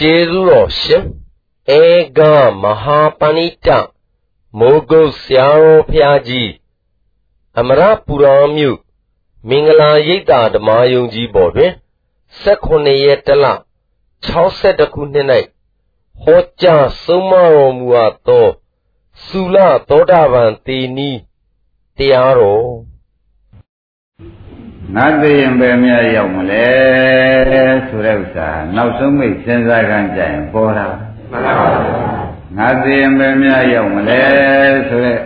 ကျေးဇူးတော်ရှင်ဧကမဟာပဏိတမိုးကုတ်ဆရာတော်ဖျားကြီးအမရပူရာမြို့မင်္ဂလာရိပ်သာဓမ္မယုံကြီးပေါ်တွင်18ရက်တလ62ခုနှစ်၌ဟောကြားဆုံးမတော်မူအပ်သောသုလသောတာပန်တေနီတရားတော် ငါသိရင်ပဲမြရောက်မလဲဆိုတဲ့ဥစ္စာနောက်ဆုံးမိတ်စဉ်းစားခံကြရင်ပေါ်တာမှန်ပါပါငါသိရင်ပဲမြရောက်မလဲဆိုတဲ့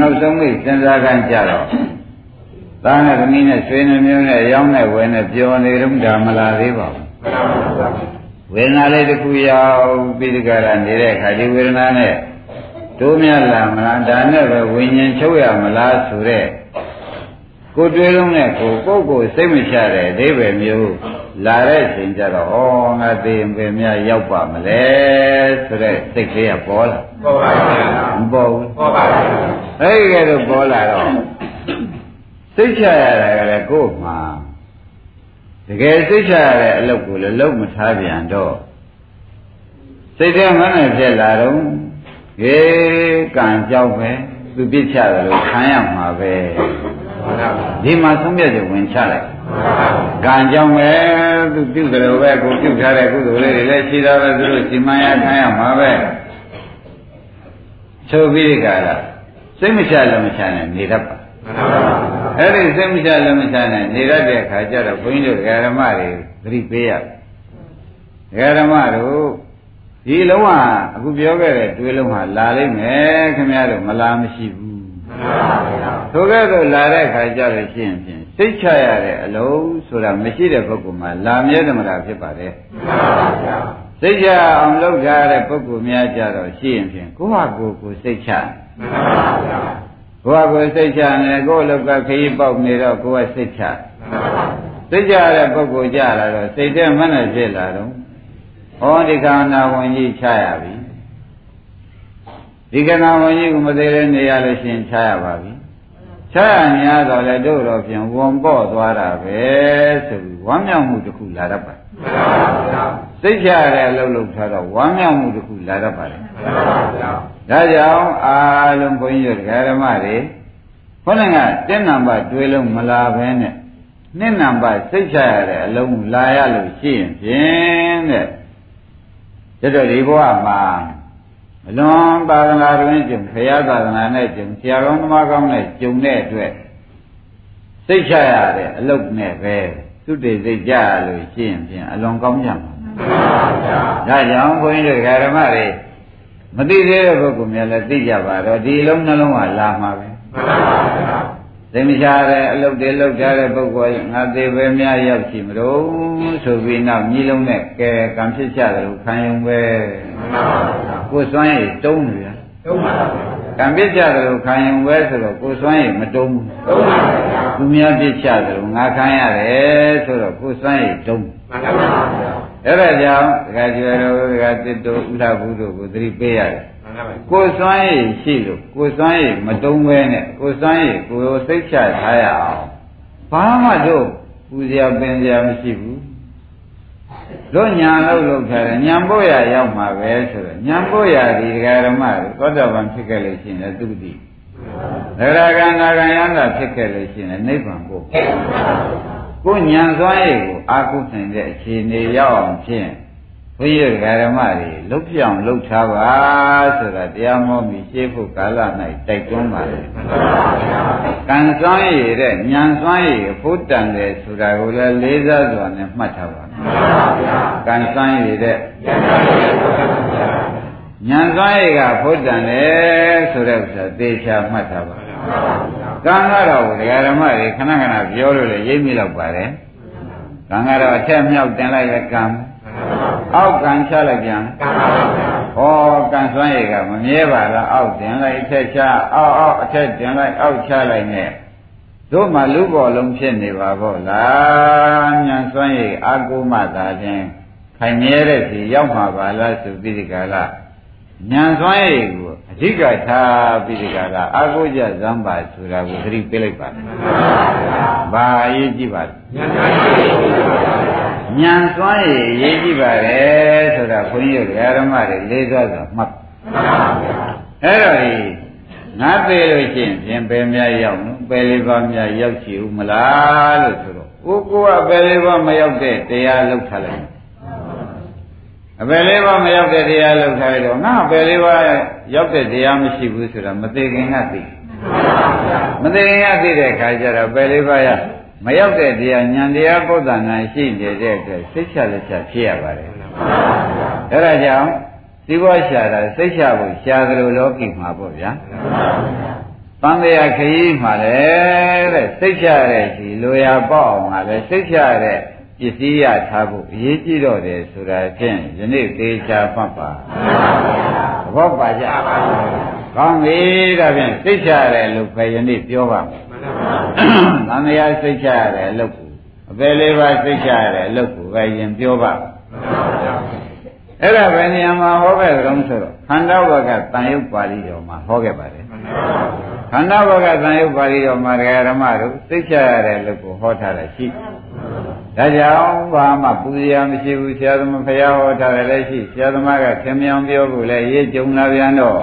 နောက်ဆုံးမိတ်စဉ်းစားခံကြတော့သားနဲ့သမီးနဲ့ဆွေနှမျိုးနဲ့ရောင်းနဲ့ဝယ်နဲ့ပျော်နေတော့ဒါမလာသေးပါဘူးမှန်ပါပါဝေဒနာလေးတစ်ခုရောက်ပြီးဒီကရနေတဲ့အခါဒီဝေဒနာနဲ့တိုးမြလာမလားဒါနဲ့ပဲဝိညာဉ်ချုပ်ရမလားဆိုတဲ့ ကိုတွေးလုံးနဲ့ကိုကိုကိုစိတ်မချတဲ့အသေးပဲမျိုးလာတဲ့ချိန်ကျတော့ဩငါသိရင်ပဲများရောက်ပါမလဲဆိုတဲ့စိတ်ကလေးကပေါ်လာပေါ်ပါဘူးမပေါ်ဘူးပေါ်ပါဘူးအဲ့ဒီကဲတော့ပေါ်လာတော့စိတ်ချရတာကလည်းကို့မှာတကယ်စိတ်ချရတဲ့အလုပ်ကိုလည်းလုံးမထားပြန်တော့စိတ်ထဲမှန်းနေဖြစ်လာတော့ဟေးကံကြောက်ပဲသူပြစ်ချတယ်လို့ခံရမှာပဲ ဒီမှာသုံးပြတယ်ဝင်ချလိုက်ကံကြောင့်ပဲသူပြုတယ်လို့ပဲကိုပြုထားတဲ့ကုသိုလ်လေးတွေလည်းရှိတာပဲသူတို့စီမံရခံရမှာပဲဆိုပြီးဒီကရစိတ်မချလည်းမချနဲ့နေတတ်ပါအဲ့ဒီစိတ်မချလည်းမချနဲ့နေတတ်တဲ့အခါကျတော့ဘုန်းကြီးတို့ဓမ္မတွေသတိပေးရဓမ္မတို့ဒီလုံးကအခုပြောခဲ့တဲ့တွေးလုံးဟာလာလိမ့်မယ်ခင်ဗျားတို့မလာမရှိဘူး သို့ကဲ့သို့လာတဲ့ခါကျလို့ရှိရင်ဖြင့်စိတ်ချရတဲ့အလုံးဆိုတာမရှိတဲ့ပုဂ္ဂိုလ်မှာလာမြဲသမတာဖြစ်ပါတယ်စိတ်ချအောင်လုပ်ကြတဲ့ပုဂ္ဂိုလ်များကြတော့ရှိရင်ဖြင့်ကိုယ့်ဟာကိုယ်ကိုစိတ်ချကိုယ့်ဟာကိုယ်စိတ်ချနေကိုယ့်လောက်ကခရီးပေါက်နေတော့ကိုယ်ကစိတ်ချစိတ်ချတဲ့ပုဂ္ဂိုလ်ကြလာတော့စိတ်ထဲမနဲ့ဖြစ်လာတော့ဟောဒီခန္ဓာဝင်ကြီးချရပြီဒီကနာဝန်ကြီးကမသေးတဲ့နေရလို့ရှင်ချရပါပြီ ချရများတော့လေတို့တော့ဖြင့်ဝန်ပေါ့သွားတာပဲဆိုပြီးဝမ်းမြောက်မှုတစ်ခုလာတတ်ပါစိတ်ချရတဲ့အလုပ်လုပ်ထားတော့ဝမ်းမြောက်မှုတစ်ခုလာတတ်ပါလေဒါကြောင့်အာလုံးဘုန်းကြီးတို့ဓမ္မတွေခေါင်းကတက်နံပါတ်တွေးလုံးမလာဘဲနဲ့နှစ်နံပါတ်စိတ်ချရတဲ့အလုံးလာရလို့ရှိရင်ဖြင့်တဲ့တို့ဒီဘဝမှာ အလွန်သာသနာတွင်ကျုံခရသာသနာနဲ့ကျုံဆရာကောင်းသမားကောင်းနဲ့ကျုံတဲ့အတွက်စိတ်ချရတဲ့အလုတ်နဲ့ပဲသူတည်စိတ်ကြရလို့ရှိရင်ဖြင့်အလွန်ကောင်းကြမှာဒါကြောင့်ဘုန်းကြီးတို့ဓမ္မတွေမသိသေးတဲ့ပုဂ္ဂိုလ်များလည်းသိကြပါတော့ဒီလုံးနှလုံးကလာမှာပဲ သိမချတဲ့အလုတ်တွေလုတ်ထားတဲ့ပုဂ္ဂိုလ်ငါသေးပဲများရောက်ရှိမလို့ဆိုပြီးနောက်ညီလုံးနဲ့ကဲကံဖြစ်ကြတယ်လို့ခံယူပဲကိုယ်စွမ်းရည်တုံးနေရတုံးပါပါကံပြစ်ကြတယ်လို့ခံရင်ဝဲဆိုတော့ကိုယ်စွမ်းရည်မတုံးဘူးတုံးပါပါသူများပြစ်ကြတယ်လို့ငါခံရတယ်ဆိုတော့ကိုယ်စွမ်းရည်တုံးမှန်ပါပါအဲ့ဒါကြောင့်ဒကာကျွယ်တို့ဒကာတစ်တို့ဥလာဘူးတို့ကိုသတိပေးရတယ် ကိုယ်စွမ်းရည်ရှိလို့ကိုယ်စွမ်းရည်မတုံးဘဲနဲ့ကိုယ်စွမ်းရည်ကိုယ်စိတ်ချထားရအောင်ဘာမှတို့ပူဇော်ပင်ဇော်မရှိဘူးတို့ညာလို့လုပ်ထားတယ်ညာပို့ရရောက်မှာပဲဆိုတော့ညာပို့ရဒီဒကာဓမ္မတို့သောတာပန်ဖြစ်ခဲ့လို့ရှိရင်လည်းသူတိဒရာကနာကယန္တာဖြစ်ခဲ့လို့ရှိရင်လည်းနိဗ္ဗာန်ပို့ကိုညာစွမ်းရည်ကိုအာကုနိုင်တဲ့အခြေအနေရောက်အောင်ဖြင့် ဘုရားဓမ္မတွေလုတ်ပြောင်လုတ်ထားပါဆိုတာတရားမောမိရှင်းဖို့ကာလ၌တိုက်တွန်းပါလေ။ကံစွမ်းရည်တဲ့ဉာဏ်စွမ်းရည်ဖို့တန်တယ်ဆိုတာကိုလည်းလေးစားစွာနဲ့မှတ်ထားပါကံစွမ်းရည်တဲ့ဉာဏ်စွမ်းရည်ကဖို့တန်တယ်ဆိုတဲ့ဥစ္စာသေချာမှတ်ထားပါကံကတော့ဒကာဓမ္မတွေခဏခဏပြောလို့လေရိပ်မိတော့ပါတယ်ကံကတော့အထက်မြောက်တင်လိုက်ရကံ အောက်ကံချလိုက်ပြန်ဟောကံစွမ်းရည်ကမမြဲပါလားအောက်တင်လိုက်အထက်ချအောက်အောက်အထက်တင်လိုက်အောက်ချလိုက်နဲ့တို့မှလူပေါ်လုံးဖြစ်နေပါပေါ့လားညာစွမ်းရည်အာကုမသာခြင်းခိုင်မြဲတဲ့စီရောက်မှာပါလားဆိုပြီးဒီကလာညာစွမ်းရည်ကိုအဓိကထားပြီးဒီကလာအာကုကြဇံပါဆိုတာကိုသတိပေးလိုက်ပါဘာအရေးကြည့်ပါလဲညာစွမ်းရည် အရေးကြည့်ပါလေဆိုတာဆိုတာခွန်ကြီးတို့ဓမ္မတွေလေးစားစွာမှတ်အဲ့တော့ဒီငါသေးလို့ရှိရင်ပြင်ပယ်များရောက်နော်ပယ်လေးပါးများရောက်ချီဦးမလားလို့ဆိုတော့ကိုကိုကပယ်လေးပါးမရောက်တဲ့တရားလောက်ထားလိုက်အပယ်လေးပါးမရောက်တဲ့တရားလောက်ထားလိုက်တော့ငါပယ်လေးပါးရောက်တဲ့တရားမရှိဘူးဆိုတာမသေးခင်ကသိမသေးခင်ကသိတဲ့ခါကျတော့ပယ်လေးပါးရ မရောက်တဲ့တရားဉာဏ်တရားပုဒ်တာနာရှိနေတဲ့အတွက်စိတ်ချလက်ချဖြစ်ရပါတယ်အဲဒါကြောင့်ဒီဘဝရှာတာစိတ်ချဖို့ရှာသလိုလောကီမှာပေါ့ဗျာတန်တရားခရီးမှာလည်းတဲ့စိတ်ချတဲ့ဒီလိုရာပေါ့အောင်ကလည်းစိတ်ချတဲ့ပစ္စည်းရထားဖို့အရေးကြီးတော့တယ်ဆိုတာဖြင့်ယနေ့သေးချာမှတ်ပါသဘောပါကြပါကောင်းပြီဒါဖြင့်စိတ်ချတဲ့လို့ပဲယနေ့ပြောပါမယ် သံဃာစိတ်ချရတဲ့အလုပ်ကိုအပေလေးပါစိတ်ချရတဲ့အလုပ်ကိုပဲရင်ပြောပါအဲ့ဒါပဲနေရာမှာဟောခဲ့ကြုံဆိုတော့ခန္ဓာဝကတန်ရုပ်ပါဠိတော်မှာဟောခဲ့ပါတယ်ခန္ဓာဝကတန်ရုပ်ပါဠိတော်မှာဓမ္မတို့စိတ်ချရတဲ့အလုပ်ကိုဟောထားတယ်ရှိဒါကြောင့်ဘာမှပူဇော်မရှိဘူးဆရာသမားဖရာဟောထားတယ်လည်းရှိဆရာသမားကခင်မြောင်ပြောဖို့လည်းရေးကြုံလာပြန်တော့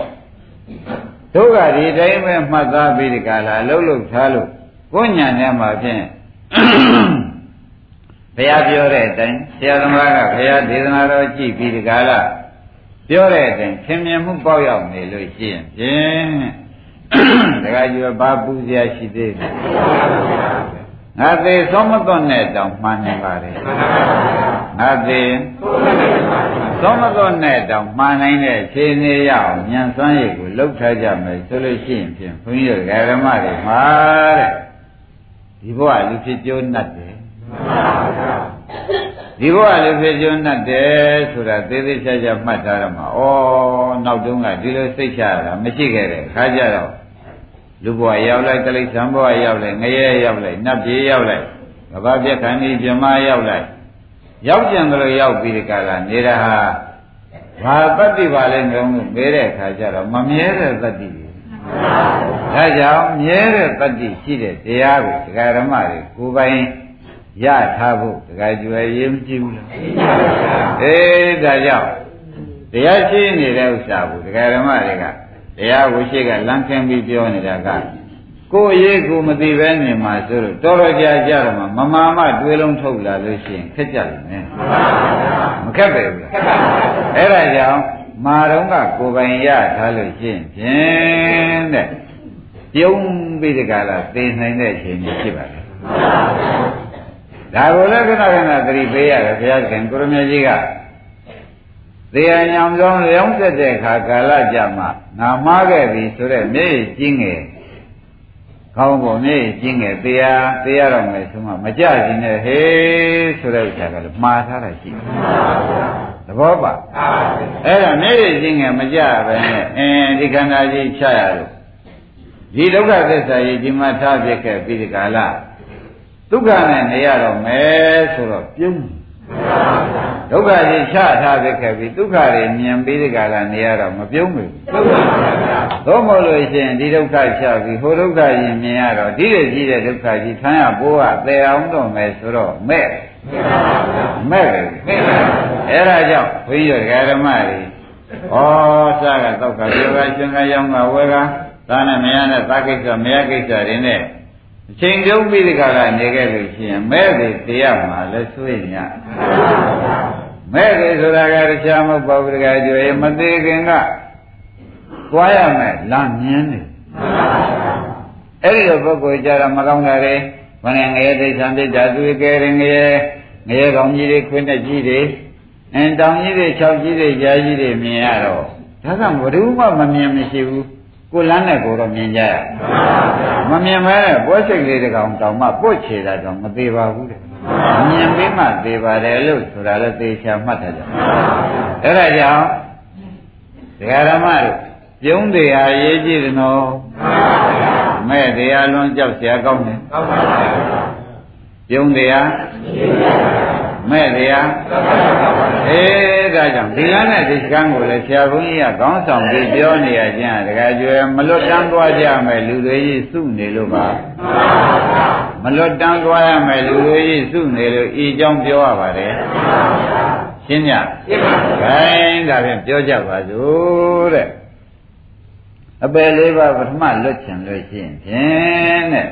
တို့ကဒီတိုင်းပဲမှတ်သားပြီးဒီကလာလှုပ်လှုပ်ထားလို့ကိုညာထဲမှာဖြင့်ဘုရားပြောတဲ့အတိုင်းဆရာသမားကဘုရားဒေသနာတော်ကြည့်ပြီးဒီကလာပြောတဲ့အတိုင်းခင်မြင်မှုပေါက်ရောက်နေလို့ရှိရင်ဖြင့်တခါကျဘာပူဇော်ရှိသေးလဲငါသေးဆုံးမသွတ်နဲ့တောင်မှန်နေပါလေငါသေးသုံး မသောနဲ့တောင်မှန်နိုင်တဲ့ခြေနေရအောင်ဉာဏ်စွမ်းရည်ကိုလှုပ်ထားကြမယ်ဆိုလို့ရှိရင်ဖြင့်ဘုန်းကြီးတို့ဓမ္မတွေမှာတဲ့ဒီဘဝလူဖြစ်ကျိုးနှတ်တယ်ဒီဘဝလူဖြစ်ကျိုးနှတ်တယ်ဆိုတာသေးသေးချာချာမှတ်ထားရမှာဩနောက်တုန်းကဒီလိုစိတ်ချရတာမရှိခဲ့တဲ့ခါကြတော့လူဘဝရောက်လိုက်တိရစ္ဆာန်ဘဝရောက်လိုက်ငရဲရောက်လိုက်နတ်ပြည်ရောက်လိုက်ကဘာပြက်ခန္ဒီပြမရောက်လိုက် ရောက်ကြံတယ်လို့ရောက်ပြီးဒီကလာနေတာဟာဘာတတ္တိပါလဲငုံလို့မေးတဲ့အခါကျတော့မမြဲတဲ့တတ္တိပဲဒါကြောင့်မြဲတဲ့တတ္တိရှိတဲ့တရားကိုဒကာဓမ္မတွေကိုယ်ပိုင်ရထားဖို့ဒကာကျွယ်ရေးမကြည့်ဘူးလားအေးဒါကြောင့်တရားရှိနေတဲ့ဥစ္စာကိုဒကာဓမ္မတွေကတရားကိုရှိကလမ်းခင်းပြီးပြောနေတာက ကိုယ်ရေးကိုမသိပဲနေမှာဆိုလို့တော်တော်ကြာကြတော့မှမမာမတွေးလုံးထုတ်လာလို့ရှိရင်ခက်ကြလိမ့်မယ်မခက်ပဲဘူးအဲ့ဒါကြောင့်မာတော့ကကိုယ်ပိုင်ရထားလို့ရှိရင်ဖြင့်တဲ့ပြုံးပြီးဒီကလာသိနိုင်တဲ့အချိန်ကြီးဖြစ်ပါလေဒါကိုလည်းခဏခဏသတိပေးရတယ်ဘုရားရှင်ကိုရမကြီးကတရားညောင်ဆောင်လျောင်းဆက်တဲ့အခါကာလကြမှာငါမှားခဲ့ပြီဆိုတဲ့မျက်ရည်ကြီးငယ် ကောင်းပုံနဲ့ကျင်းငယ်တရားတရားတော်မယ်ဆိုမှမကြခြင်းနဲ့ဟေးဆိုတဲ့ဥစ္စာကလည်းမှားထားတာရှိတယ်သဘောပါအဲ့ဒါမျက်ရည်ကျင်းငယ်မကြပဲနဲ့အင်းဒီခန္ဓာကြီးချရလို့ဒီဒုက္ခသစ္စာကြီးဒီမှာထားပြခဲ့ပြီးဒီကာလဒုက္ခနဲ့နေရတော့မယ်ဆိုတော့ပြုံး ဒုက္ခကြီးချထားပြခဲ့ပြီးဒုက္ခတွေမြင်ပြီးဒီကာလနေရတော့မပြုံးဘူးသို့မဟုတ်လို့ရှိရင်ဒီဒုက္ခချပြီးဟိုဒုက္ခကြီးမြင်ရတော့ဒီလိုကြီးတဲ့ဒုက္ခကြီးဆန်းရပိုးကသေအောင်တော့မယ်ဆိုတော့မဲ့မဲ့တယ်အဲ့ဒါကြောင့်ဘုန်းကြီးတို့ဓမ္မတွေဩစားကတော့ကပြောကရှင်ကရောင်းကဝဲကသာနဲ့မရနဲ့သာကိစ္စမရကိစ္စတွေနဲ့အချိန်ကျုံးပြီးဒီကလာနေခဲ့လို့ရှိရင်မဲ့တယ်တရားမှာလည်းဆွေးည မဲ့တယ်ဆိုတာကတခြားမဟုတ်ပါဘူးတကယ်ကြွေမသေးခင်ကသွားရမယ်လမ်းမြင်းနေအဲ့ဒီလိုပုဂ္ဂိုလ်ကြတော့မကောင်းတာတွေဘယ်နဲ့ငရဲဒိဋ္ဌံဒိဋ္ဌာသူကဲရင်ငရဲငရဲကောင်းကြီးတွေခွင်းတဲ့ကြီးတွေအင်းတောင်ကြီးတွေ၆ကြီးတွေကြာကြီးတွေမြင်ရတော့ဒါကဘယ်သူမှမမြင်မရှိဘူးကိုလမ်းနဲ့ကိုတော့မြင်ကြရမမြင်မဲနဲ့ပွဲစိတ်လေးတကောင်တောင်မှပုတ်ချေတာတော့မသေးပါဘူးတဲ့ မြင်ပြီးမှသေးပါတယ်လို့ဆိုတာလည်းသေချာမှတ်ထားကြအဲ့ဒါကြောင့်ဒကာရမတို့ပြုံးတရားရေးကြည့်တယ်နော်မဲ့တရားလွန်ကြောက်เสียကောင်းတယ်ပြုံးတရားမဲ့တရားအေးဒါကြောင့်ဒီကနေ့ဒီကံကိုလည်းဆရာဘုန်းကြီးကခေါင်းဆောင်ပြီးပြောနေရခြင်းတကယ်ကျွဲမလွတ်တန်းသွားကြမယ်လူတွေကြီးစုနေလို့ပါ မလွတ်တန်းသွားရမယ်လူတွေကြီးစုနေလို့ဤကြောင့်ပြောရပါတယ်ရှင်းကြရှင်းပါဘူးခိုင်းဒါဖြင့်ပြောကြပါစို့တဲ့အပယ်လေးပါးပထမလွတ်ချင်လို့ရှိရင်ဖြင့်တဲ့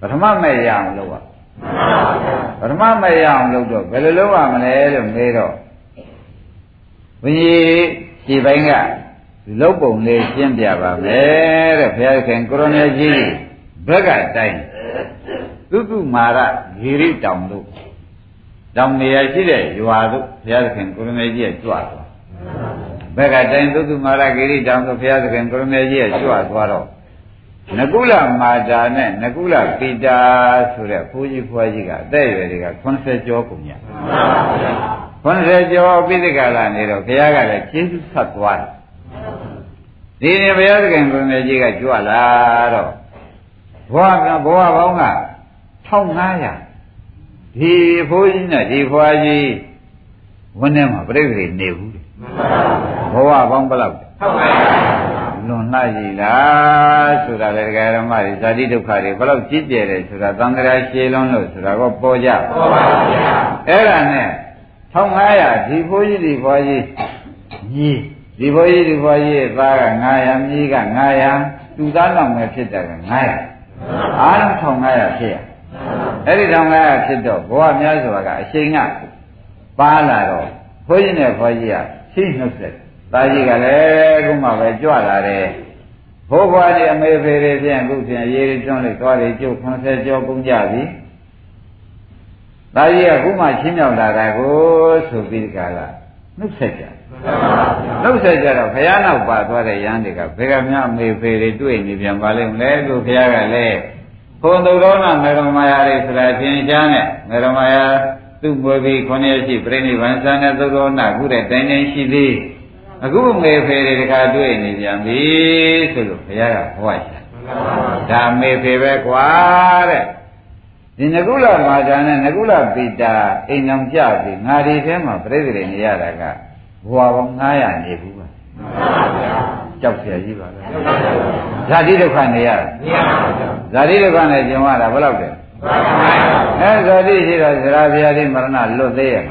ပထမမဲ့ရအောင်လုပ်ပါပထမမဲ့ရအောင်လုပ်တော့ဘယ်လိုလုပ်ရမလဲလို့မေးတော့ဘုန်းကြီးဒီပိုင်းကလုတ်ပုံလေးရှင်းပြပါမယ်တဲ့ဘုရားခင်ကိုရဏကြီးဘက်ကတိုင်း သုတုမာရဂိရိတောင်တို့တောင်နေရာရှိတဲ့ရွာတို့ဘုရားခင်ကိုရဏကြီးကကြွသွားဘက်ကတိုင်းသုတုမာရဂိရိတောင်တို့ဘုရားခင်ကိုရဏကြီးကကြွသွားတော့နကုလမာတာနဲ့နကုလပိတာဆိုတဲ့ဘိုးကြီးဖွားကြီးကအသက်အရွယ်တွေက80ကျော်ကုန်ကြ80ကျော်ပိဋကလာနေတော့ဘုရားကလည်းကျေးဇူးဆက်သွားတယ်ဒီနေ့ဘုရားသခင်ကိုရဏကြီးကကြွလာတော့ဘဝကဘဝပေါင်းက 1500ဒီဘိုးကြီးနဲ့ဒီဖွားကြီးဝန်းထဲမှာပြိဿတွေနေဘူးဘဝပေါင်းဘယ်လောက်1500လွန်လှရည်လားဆိုတာလေဒကာရမတွေဇာတိဒုက္ခတွေဘယ်လောက်ကြီးကျယ်တယ်ဆိုတာသံဃာရှည်လုံးလို့ဆိုတာကပေါ်ကြပေါ်ပါဗျာအဲ့ဒါနဲ့1500ဒီဘိုးကြီးဒီဖွားကြီးညီဒီဘိုးကြီးဒီဖွားကြီးရဲ့သားက900မြီးက900သူသားလောက်ပဲဖြစ်တယ်က900အားလုံး1500ဖြစ်ရ အဲ့ဒီ1500ဖြစ်တော့ဘဝများစွာကအရှိန်ကပါလာတော့ဘုန်းကြီးနဲ့ဘွားကြီးကရှိနှုတ်ဆက်သားကြီးကလည်းခုမှပဲကြွလာတယ်ဘိုးဘွားကြီးအမေဖေတွေဖြင့်အခုဖြင့်ရေတွန်းလိုက်သွားတယ်ကျုပ်90ကျော်ကုန်ကြပြီသားကြီးကခုမှချင်းမြောက်လာတာကိုဆိုပြီးကြလားနှုတ်ဆက်ကြနှုတ်ဆက်ကြတော့ဘုရားနောက်ပါသွားတဲ့ရဟန်းတွေကဘယ်ကများအမေဖေတွေတွေ့နေပြန်ပါလိမ့်မလဲလို့ဘုရားကလည်း ခွန်သူတော်နာမေရမယာတွေဆိုတာသင်ကြားနဲ့မေရမယာသူ့ဘွယ်ပြီးခွန်ရရှိပြိဋိဘံသံနဲ့သုတော်နာခုတဲ့တိုင်းတိုင်းရှိသေးအခုမေဖေတွေတခါတွေ့နေပြန်ပြီဆိုလို့ဘုရားကဟောရှာဒါမေဖေပဲကွာတဲ့ဒီနကုလမာတာနဲ့နကုလပိတာအိမ်အောင်ကြပြီငါဒီထဲမှာပြိဋိတွေနေရတာကဘဝပေါင်း900နေဘူးပါမှန်ပါဗျာကြောက်เสียကြီးပါလား ဇာတိဒုက္ခနေရတာနေရပါဗျာဇာတိဒုက္ခနဲ့ကျင်ရတာဘယ်လောက်လဲအဲဇာတိရှိတော့ဇရာဗျာတိမရဏလွတ်သေးရဲ့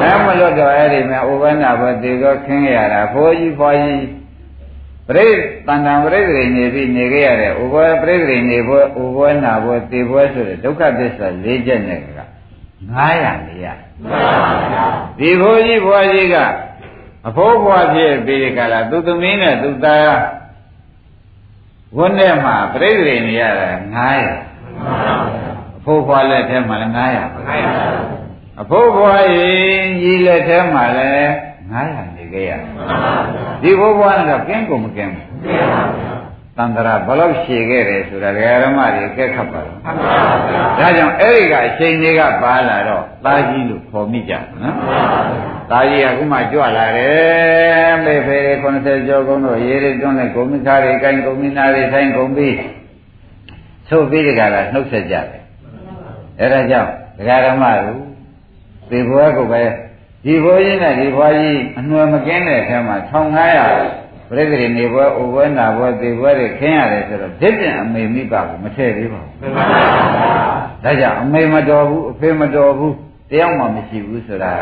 အဲမလွတ်တော့အဲ့ဒီမဲ့ဥပ္ပန္နဘသေသောခင်းရတာဘိုးကြီးဖွားကြီးပရိတန်တံပရိသေနေပြီးနေခဲ့ရတဲ့ဥပ္ပပရိသေနေဘွယ်ဥပ္ပန္နဘွယ်သေဘွယ်ဆိုတဲ့ဒုက္ခသစ္စာ၄ချက်နဲ့က900နေရဒီဘိုးကြီးဘွားကြီးကအဖိုးဘွားဖြစ်ပြီးကြလားသူသမီးနဲ့သူသား ဝန်းထဲမှာပြိဿတွေနေရတာ900အဖိုးဘွားလက်ထဲမှာလည်း900အဖိုးဘွားရင်ကြီးလက်ထဲမှာလည်း900နေခဲ့ရဒီဘိုးဘွားကတော့ကင်းကုန်မကင်းဘူး တန္တရာဘလို့ရှည်ခဲ့တယ်ဆိုတာဓမ္မတွေကဲခတ်ပါတော့ဒါကြောင့်အဲ့ဒီကအချိန်တွေကပါလာတော့တာကြီးလို့ခေါ်မိကြနော်သားကြီးကခုမှကြွလာတယ်မေဖေတွေ90ကျော်ကုန်တော့ရေတွေတွန်းလိုက်ဂုံမိသားတွေကိုင်းဂုံမိနာတွေဆိုင်ဂုံပြီးသို့ပြီးဒီကလာနှုတ်ဆက်ကြတယ်အဲဒါကြောင့်ဒကာဓမ္မတို့သေဘွားကိုပဲဒီဘွားကြီးနဲ့ဒီဘွားကြီးအနှွယ်မကင်းတဲ့အထက်မှာ1500 ပြိတ္တိနေဘွားအိုဘွားနာဘွားသေဘွားတွေခင်းရတယ်ဆိုတော့ဒိဋ္ဌိအမေမိပါဘူးမထည့်သေးပါဘူးဒါကြောင့်အမေမတော်ဘူးအဖေမတော်ဘူးတယောက်မှမရှိဘူးဆိုတာ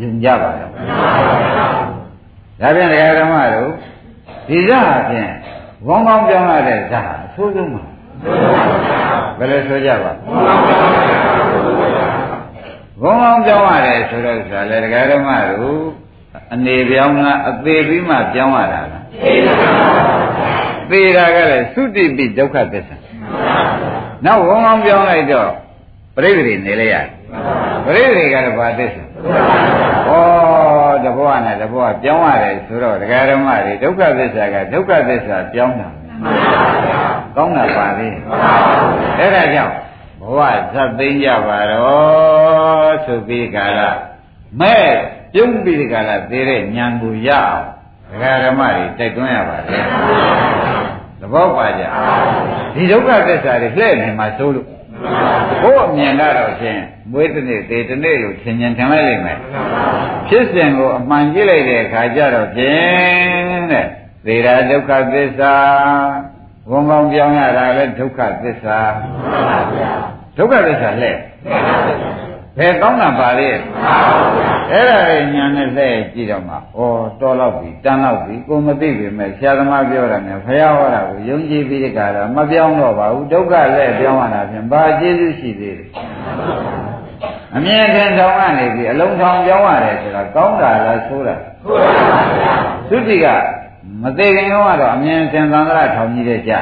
ယဉ်ကြပါတော့ဒါပြန်တရားဓမ္မတို့ဒီဇာဖြင့်ဝေါင်းကောင်းပြောင်းလာတဲ့ဇာအဆိုးဆုံးပါဘယ်လိုဆိုကြပါဝေါင်းကောင်းပြောင်းရတယ်ဆိုတော့ဆိုတာလေတရားဓမ္မတို့အနေပြောင်းလားအသေးပြီးမှပြောင်းရတာလား သေတာကလည်းသုတိပိဒုက္ခသစ္စာနောက်ဝေါင်းကောင်းပြောင်းလိုက်တော့ပြိဋ္ဌိနေလိုက်ရတယ်ပရိသေကတော့ဘာသစ္စာဩတဘောနဲ့တဘောပြောင်းရတယ်ဆိုတော့ဒကာဓမ္မတွေဒုက္ခသစ္စာကဒုက္ခသစ္စာပြောင်းတာကောင်းတာပါလေအဲ့ဒါကြောင့်ဘဝဇတ်သိမ့်ကြပါတော့ဆိုပြီးကာလမဲ့ပြုံးပြီးကာလသေးတဲ့ဉာဏ်ကိုရအောင် ဒကာဓမ္မတွေတိုက်တွန်းရပါတယ်သဘောပါကြဒီဒုက္ခသစ္စာတွေလှည့်နေမှာသို့လို့ဘို့အမြင်ကတော့ဖြင့်မွေးတစ်နေ့သေတစ်နေ့လို့ထင်မြင်ထင်လိုက်လိမ့်မယ်ဖြစ်စဉ်ကိုအမှန်ကြည့်လိုက်တဲ့အခါကျတော့ဖြင့်တဲ့သေတာဒုက္ခသစ္စာဝန်ကောင်းပြောင်းရတာလည်းဒုက္ခသစ္စာဒုက္ခသစ္စာလဲ ဘယ်ကောင်းတာပါလေအဲ့ဒါလေညာနဲ့လှည့်ကြည့်တော့မှဩတော်တော့ပြီတန်တော့ပြီကိုမသိပြီမဲ့ဆရာသမားပြောတာနဲ့ဖះဟောတာကိုယုံကြည်ပြီးတကယ်တော့မပြောင်းတော့ပါဘူးဒုက္ခလည်းပြောင်းရတာဖြင့်ဘာကျေးဇူးရှိသေးလဲအမြဲတမ်းဆောင်ကနေပြီးအလုံးထောင်ပြောင်းရတယ်ဆိုတာကောင်းတာလားဆိုးတာဆိုးပါဗျာသုတိကမသေးခင်တော့အမြဲတမ်းသံဃာထောင်ကြီးတဲ့ကြာ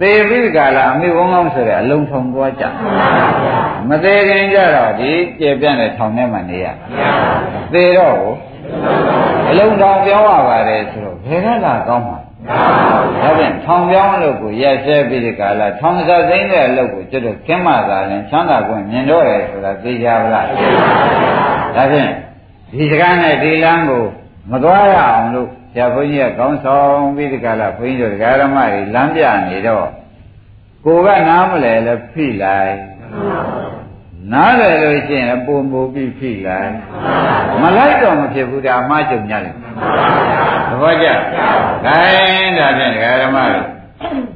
သေပြီးကြလားအမိဝုံကောင်းဆိုတဲ့အလုံးထုံသွားကြ မသေးခင်ကြတော့ဒီကျေပြန့်တဲ့ထောင်ထဲမှာနေရသေတော့ကိုအလုံးထောင်ပြောင်းရပါတယ်ဆိုတော့ဘယ်ကလာကောင်းမှာဒါဖြင့်ထောင်ပြောင်းလို့ကိုရက်ဆဲပြီးဒီကလာထောင်စားသိမ့်တဲ့အလုပ်ကိုကျွတ်တော့ခင်းမှသာရင်ချမ်းသာခွင့်မြင်တော့တယ်ဆိုတာသိကြပါလားဒါဖြင့်ဒီစကားနဲ့ဒီလမ်းကိုမသွားရအောင်လို့ဆရာဘုန်းကြီးကကောင်းဆောင်ပြီးဒီကလာဘုန်းကြီးတို့ဒကာရမတွေလမ်းပြနေတော့ကိုကနားမလဲလဲဖိလိုက် နားတယ်လို့ရှိရင်ပုံမူပြီးဖိလိုက်မလိုက်တော့မဖြစ်ဘူးဒါအမှားကြုံရတယ်သဘောကျခိုင်းဒါဖြင့်ဒကာရမတို့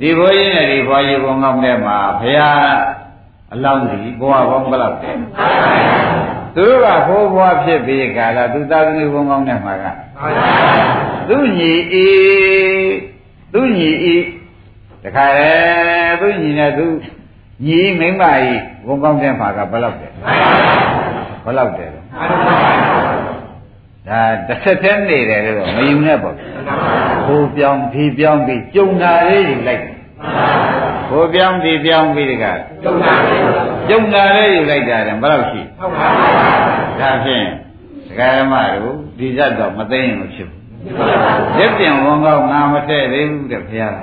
ဒီဘုန်းကြီးနဲ့ဒီဘွားကြီးဘုံကောင်းတဲ့မှာဘုရားအလောင်းကြီးဘဝပေါင်းဘယ်လောက်တဲ့သူတို့ကဟိုးဘွားဖြစ်ပြီးကာလသူသာသမီဘုံကောင်းတဲ့မှာကသူညီဤသူညီဤတခါလေသူညီနဲ့သူ ညီမိမ့်မကြီးဘုံကောင်းတဲ့မှာကဘယ်လောက်တဲ့ဘယ်လောက်တဲ့ဒါတစ်ဆက်တည်းနေတယ်လို့မယူနဲ့ပေါ့ဟိုပြောင်းဒီပြောင်းပြီးကြုံတာလေးယူလိုက်ဟိုပြောင်းဒီပြောင်းပြီးတကကြုံတာလေးကြုံတာလေးယူလိုက်တာတယ်ဘယ်လောက်ရှိဟုတ်ပါဘူးဒါဖြင့်ဒကာရမတို့ဒီဇတ်တော့မသိရင်မဖြစ်ဘူးရက်ပြန်ဝန်ကောင်းငါမထည့်သေးဘူးတဲ့ဘုရား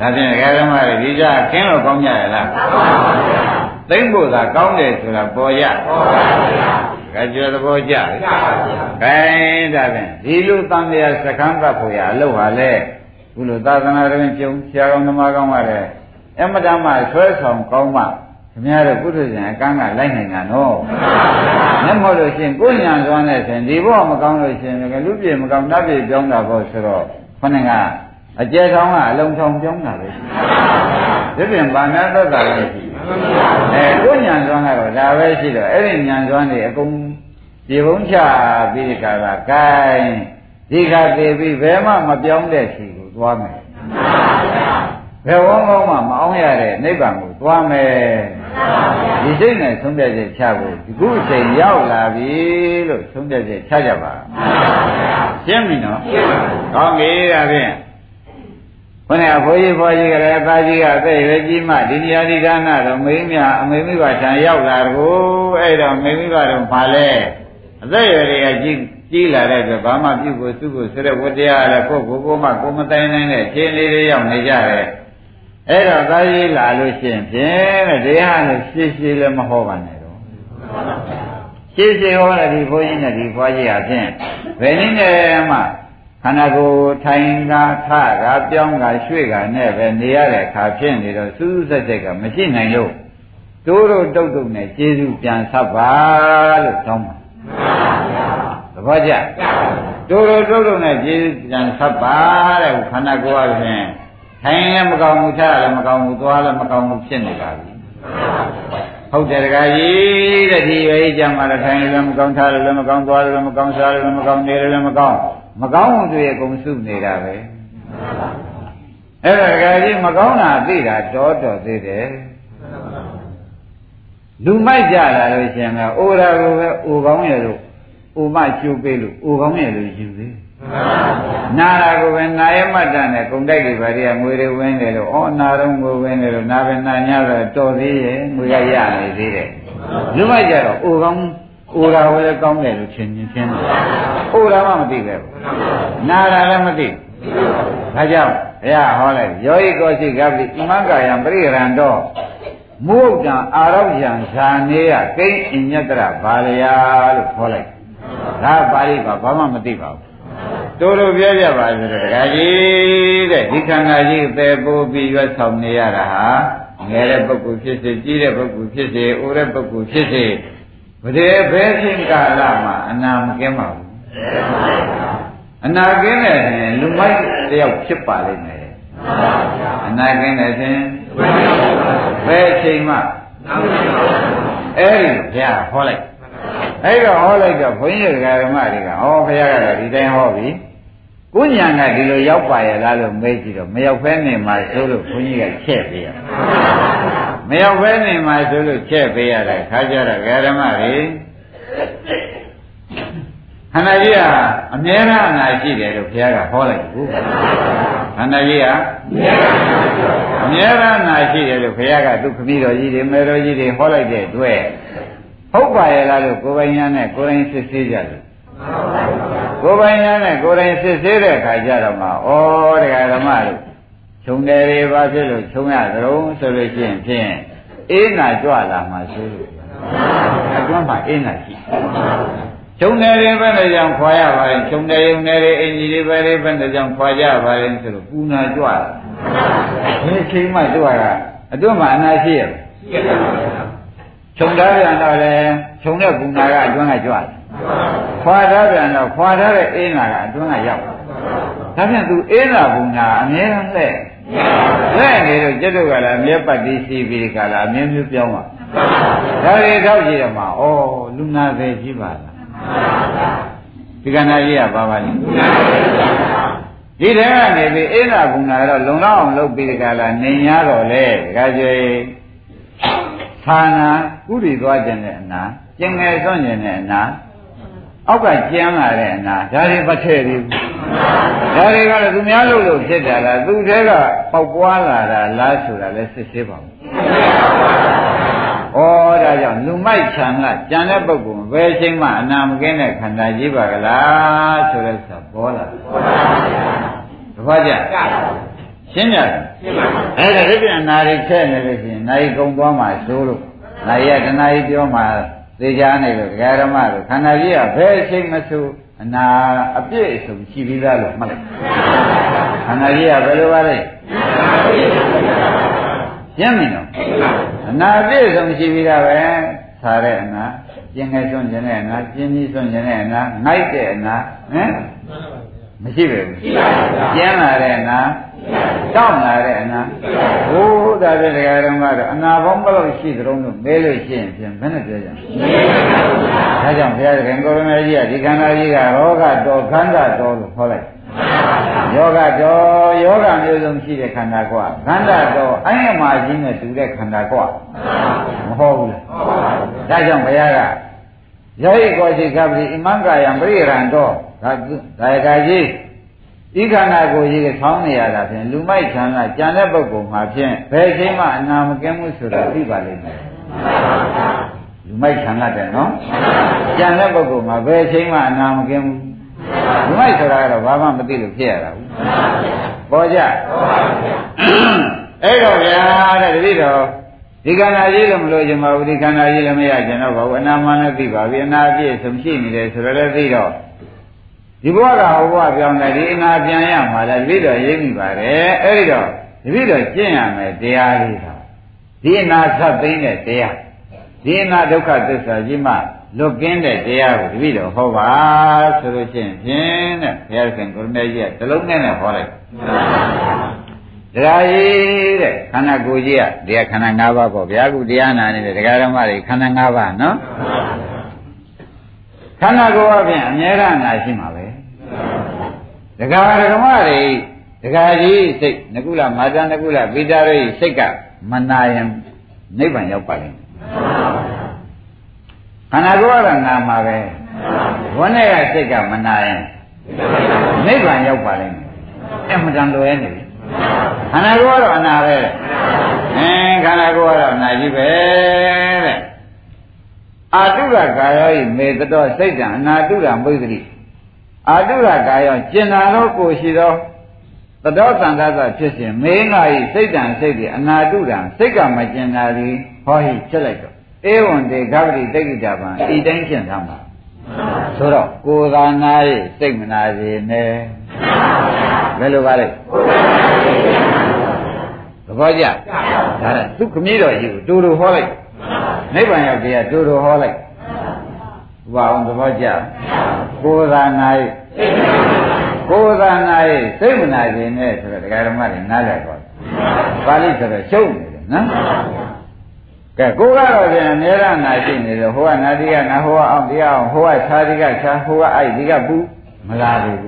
ဒါဖြင့်ဒကာရမတွေဒီဇတ်ခင်းလို့ကောင်းကြရလားသိမ့်ဖို့သာကောင်းတယ်ဆိုတာပေါ်ရပေါ်ပါဗျာကကြွသဘောကြ။ခိုင်းဒါဖြင့်ဒီလိုတန်တရားစကံကပ်ဖို့ရအလုပ်ဟာလေခုလိုသာသနာတွင်ကျုံဆရာကောင်းသမားကောင်းပါလေအမတမဆွဲဆောင်ကောင်းမှခင်ဗျားတို့ပုထုဇဉ်အကန်းကလိုက်နိုင်တာနော်။မျက်မှောက်လို့ရှိရင်ကိုညာစွမ်းတဲ့ဆိုရင်ဒီဘောမကောင်းလို့ရှိရင်လူပြေမကောင်းတတ်ပြေပြောင်းတာပေါ့ဆိုတော့ခொနဲ့က အကျဲထောင်ကအလုံးထောင်ပြောင်းတာပဲ။ဒီပြင်ဗာများသက်သာလည်းရှိအဲကိုညာစွမ်းကတော့ဒါပဲရှိတော့အဲ့ဒီညာစွမ်းတွေအကုန်ဒီဘုံချပြီးဒီကကကိုင်းဒီကသေးပြီးဘယ်မှမပြောင်းတဲ့ရှိကိုသွားမယ်ဘယ်ဝန်းကောင်းမှမအောင်ရတဲ့နိဗ္ဗာန်ကိုသွားမယ်ဒီစိတ်နဲ့ဆုံးဖြတ်ချက်ချဖို့ဒီခုအချိန်ရောက်လာပြီလို့ဆုံးဖြတ်ချက်ချကြပါရှင်းပြီနော်ကောင်းပြီဒါဖြင့် ခொနဲ့ဘိုးကြီးဘွားကြီးကလည်းသားကြီးကအသက်ရွယ်ကြီးမှဒီနေရာဒီဌာနတော့မင်းမြအမေမိဘထံရောက်လာတော့အဲ့တော့မင်းမိဘတော့ဘာလဲအသက်ရွယ်တွေကကြီးကြီးလာတဲ့အတွက်ဘာမှပြုဖို့စုဖို့ဆိုတဲ့ဝတ္တရားလည်းကိုယ့်ကိုယ်ကိုမှကိုမတိုင်နိုင်တဲ့ခြေလေးတွေရောက်နေကြတယ်အဲ့တော့သားကြီးလာလို့ရှိရင်ဖြင့်တဲ့တရားလည်းရှင်းရှင်းလည်းမဟောပါနဲ့တော့ရှင်းရှင်းဟောတဲ့ဒီဘုန်းကြီးနဲ့ဒီဘွားကြီးဟာဖြင့်ဘယ်နည်းနဲ့မှ ခန္ဓာကိုယ်ထိုင်တာထတာပြောင်းတာရွှေ့တာနဲ့ပဲနေရတဲ့အခါဖြစ်နေတော့စူးစူးဆက်ဆက်ကမရှိနိုင်လို့တိုးတို့တုတ်တုတ်နဲ့ကျေးဇူးပြန်ဆက်ပါလို့တောင်းပါသဘောကျတိုးတို့တုတ်တုတ်နဲ့ကျေးဇူးပြန်ဆက်ပါတဲ့ခန္ဓာကိုယ်အပြင်ထိုင်လည်းမကောင်းဘူးထလည်းမကောင်းဘူးသွားလည်းမကောင်းဘူးဖြစ်နေပါပြီဟုတ်တယ်တခါကြီးတဲ့ဒီပဲကြမှာလည်းထိုင်လည်းမကောင်းထားလည်းမကောင်းသွားလည်းမကောင်းစားလည်းမကောင်းနေလည်းမကောင်း မကောင်းမှုတွေအကုန်စုနေတာပဲအဲ့ဒါတကယ်ကြီးမကောင်းတာသိတာတော်တော်သေးတယ်လူမိုက်ကြလာလို့ရှင်ကအိုရာကိုပဲအိုကောင်းရလို့အိုမကျိုးပေးလို့အိုကောင်းရလို့ယူသေးနာရာကိုပဲနာယမတ္တနဲ့ဂုံတိုက်တွေဗာရီကငွေတွေဝင်းတယ်လို့ဩနာတော့ငွေဝင်းတယ်လို့နာပဲနာညတော့တော်သေးရဲ့ငွေကရနေသေးတယ်လူမိုက်ကြတော့အိုကောင်း အိုရာဝဲကောင်းတယ်လို့ချင်းချင်းချင်းတယ်အိုရာမှမသိပဲနာရာလည်းမသိဒါကြောင့်ဘုရားဟောလိုက်ယောဤကောရှိကပ္ပိဣမံကာယံပရိရန္တောမုတ်တံအာရောယံဇာနေယကိဉ္အညတရဘာလယာလို့ခေါ်လိုက်ဒါပါဠိကဘာမှမသိပါဘူးတို့တို့ပြောကြပါဆိုတော့တခါကြီးတဲ့ဒီခန္ဓာကြီးပယ်ပိုးပြီးရွတ်ဆောင်နေရတာဟာငယ်တဲ့ပုဂ္ဂိုလ်ဖြစ်စေကြီးတဲ့ပုဂ္ဂိုလ်ဖြစ်စေအိုတဲ့ပုဂ္ဂိုလ်ဖြစ်စေ ဘယ်ဘယ်ချင်းကာလမှာအနာမကင်းပါဘူးအနာကင်းတဲ့ရင်လူမိုက်တယောက်ဖြစ်ပါလိမ့်မယ်အနာကင်းတဲ့ရင်ဘယ်ချိန်မှအဲ့ဒီဘုရားဟောလိုက်အဲ့တော့ဟောလိုက်တော့ဘုန်းကြီးတွေကဓမ္မတွေကဟောဘုရားကတော့ဒီတိုင်းဟောပြီကိုညာကဒီလိုရောက်ပါရဲ့လားလို့မေးကြည့်တော့မရောက်ဖဲနေမှာဆိုလို့ဘုန်းကြီးကချက်ပေးရ မရောက်ဖဲနေမှာဆိုလို့ချက်ပေးရတဲ့ခါကြတော့ဓမ္မတွေခန္ဓာကြီးကအမြဲတမ်းအနာရှိတယ်လို့ဘုရားကဟောလိုက်ဘူးခန္ဓာကြီးကအမြဲတမ်းအနာရှိတယ်လို့ဘုရားကသူခမည်းတော်ကြီးတွေမေတော်ကြီးတွေဟောလိုက်တဲ့အတွက်ဟုတ်ပါရဲ့လားလို့ကိုယ်ပိုင်ညာနဲ့ကိုယ်တိုင်စစ်ဆေးကြတယ်ကိုယ်ပိုင်ညာနဲ့ကိုယ်တိုင်စစ်ဆေးတဲ့အခါကျတော့မှဩတရားဓမ္မလို့ ခြုံတယ်တွေဘာဖြစ်လို့ခြုံရကြုံဆိုလို့ရှိရင်ဖြင့်အေးနာကြွလာမှဆိုလို့အတွန်းမှာအေးနာရှိခြုံတယ်တွေဘယ်နဲ့ကြောင့်ခွာရပါလဲခြုံတယ်ယုံတယ်တွေအင်ကြီးတွေပဲတွေဘယ်နဲ့ကြောင့်ခွာကြပါလဲဆိုတော့ပူနာကြွလာဒီချိန်မှကြွတာအတွန်းမှာအနာရှိရရှိရပါဘူးခြုံထားပြန်တော့လေခြုံတဲ့ပူနာကအတွန်းကကြွတယ်ခွာထားပြန်တော့ခွာထားတဲ့အင်းနာကအတွန်းကရောက်ဒါဖြင့်သူအင်းနာပူနာအမြဲတမ်း လက်လက်နေတော့ကျက်တို့ကလည်းအမြဲပတ်ပြီးစီးပြီးကြလားအမြဲမျိုးပြောင်းပါဒါတွေတော့ကြည့်ရမှာဩလူနာပဲရှိပါလားဒီကနာကြီးကပါပါလိမ့်ဒီထဲကနေပြီးအိနာဘုံနာတော့လုံလောက်အောင်လုပ်ပြီးကြလားနေ냐တော့လေဒကာကျေဌာနာကုရီသွားခြင်းနဲ့အနာကျင်ငယ်ဆွန့်ခြင်းနဲ့အနာအောက်ကကျမ်းလာတဲ့အနာဒါတွေမထည့်သေးဘူး ဒါတွေကလည်းသူများလို့လို့ဖြစ်တာလားသူတဲကပေါက်ပွားလာတာလားဆိုတာလဲစစ်ဆေးပါဦးဩဒါကြောင့်လူမိုက်ခြံကကြံတဲ့ပုဂ္ဂိုလ်ဘယ်ချိန်မှအနာမကင်းတဲ့ခန္ဓာကြီးပါကလားဆိုတဲ့ဆိုပေါ်လာတယ်။ဘာကြရှင်းရတယ်ရှင်းပါပြီအဲ့ဒါဒီပြန်နာရီချက်နေလို့ရှိရင်နာရီကုံသွားမှသိုးလို့နာရီကတနာရီပြောမှသေချာနေလို့ဒကာရမတို့ခန္ဓာကြီးကဘယ်အချိန်မဆို အနာအပြည့်အစုံရှိပြီးသားလို့မှတ်လိုက်ခန္ဓာကြီးကဘယ်လိုပါလဲရှင်းပြီနော်အနာအပြည့်အစုံရှိပြီးသားပဲဆာတဲ့အနာကျင်ငယ်စွန့်ခြင်းတဲ့အနာကျင်းပြီးစွန့်ခြင်းတဲ့အနာငိုက်တဲ့အနာဟမ်မရှိပဲဘူးကျင်းလာတဲ့အနာ တောင်းလာတဲ့အနာဘိုးဒါတဲ့တရားတော်ကတော့အနာပေါင်းဘယ်လောက်ရှိသလုံးလို့မဲလို့ရှိရင်ဖြင့်ဘယ်နဲ့ပြောကြမလဲဒါကြောင့်ဘုရားခင်ကိုရမေကြီးကဒီခန္ဓာကြီးကရောဂတော်ခန္ဓာတော်လို့ခေါ်လိုက်ယောဂတော်ယောဂမျိုးစုံရှိတဲ့ခန္ဓာကွာခန္ဓာတော်အယမကြီးနဲ့တူတဲ့ခန္ဓာကွာမဟုတ်ဘူးဒါကြောင့်ဘုရားကယောဟိကောရှိကပ္ပိဣမံကာယံပရိရံတော်ဒါဒါယကကြီး ဤခန္ဓာကိုယ်ကြီးဆောင်းနေရတာဖြင့်လူမိုက်ဆံကကြံတဲ့ပုဂ္ဂိုလ်မှာဖြင့်ဘယ်ချိန်မှအနာမကင်းမှုဆိုတာသိပါလိမ့်မယ်လူမိုက်ဆံတဲ့နော်ကြံတဲ့ပုဂ္ဂိုလ်မှာဘယ်ချိန်မှအနာမကင်းဘူးလူမိုက်ဆိုတာကတော့ဘာမှမသိလို့ဖြစ်ရတာဘူးပေါ်ကြအဲ့တော့ဗျာတဲ့တတိတော်ဒီခန္ဓာကြီးလည်းမလို့ခြင်းပါဘူးဒီခန္ဓာကြီးလည်းမရခြင်းတော့ဘာဘူးအနာမလည်းသိပါပြီအနာအပြည့်ဆုံးရှိနေတယ်ဆိုတော့လည်းသိတော့ ဒီဘဝကဟောဘဝပြောင်းတယ်ဒီအနာပြန်ရမှာလားတပည့်တော်ရိပ်မိပါတယ်အဲ့ဒီတော့တပည့်တော်ကျင့်ရမယ်တရားလေးတော့ဒီအနာသတ်သိမ်းတဲ့တရားဒီအနာဒုက္ခသစ္စာကြီးမှလွတ်ကင်းတဲ့တရားကိုတပည့်တော်ဟောပါဆိုလို့ရှိရင်ဖြင့်တဲ့ဘုရားရှင်ကိုရမေကြီးကတလုံးနဲ့နဲ့ဟောလိုက်တရားကြီးတဲ့ခန္ဓာကိုယ်ကြီးကတရားခန္ဓာ၅ပါးပေါ့ဗျာခုတရားနာနေတဲ့တရားဓမ္မတွေခန္ဓာ၅ပါးနော်ခန္ဓာကိုယ်အပြင်အမြဲတမ်းနာရှိမှာပဲ ဒကာဒကမတွေဒကာကြီးစိတ်နကုလမာဇာနကုလပိတာရိစိတ်ကမနာရင်နိဗ္ဗာန်ရောက်ပါလိမ့်မယ်ခန္ဓာကိုယ်ကနာမှာပဲဝန်းထဲကစိတ်ကမနာရင်နိဗ္ဗာန်ရောက်ပါလိမ့်မယ်အမှန်တန်လွယ်နေပြီခန္ဓာကိုယ်ကတော့အနာပဲအင်းခန္ဓာကိုယ်ကတော့အနာကြီးပဲတဲ့အာတုရကာယောဤမေတ္တောစိတ်တံအနာတုရမုဒ္ဒတိ အာတုရကာယောကျင်နာသောကိုရှိသောသတောတန်သသဖြစ်စဉ်မေငါဤစိတ်တံစိတ်ဒီအနာတုရံစိတ်ကမကျင်နာသည်ဟောဟိချက်လိုက်တော့ဧဝံတေဂဗတိတိတ်ကြပံဤတိုင်းရှင်းသမှာဆိုတော့ကိုယ်သာနာ၏စိတ်မနာစေနဲ့ဘယ်လိုပါလဲသဘောကျဒါကသူခမည်းတော်ကြီးကိုတူတူဟောလိုက်နိဗ္ဗာန်ရောက်တရားတူတူဟောလိုက်ဥပအောင်သဘောကျ ကိုယ်သာနာ၏ကိုယ်သာနာ၏စိတ်မနာစေနဲ့ဆိုတော့ဒကာဓမ္မတွေနားလည်သွားပါဠိဆိုတော့ရှုံးနေတယ်နော်ကဲကိုကတော့ပြန်အများရနာရှိနေတယ်ဟိုကနာတိကနာဟိုကအောင်ဒီကအောင်ဟိုကခြားဒီကခြားဟိုကအိုက်ဒီကပူမလာဘူး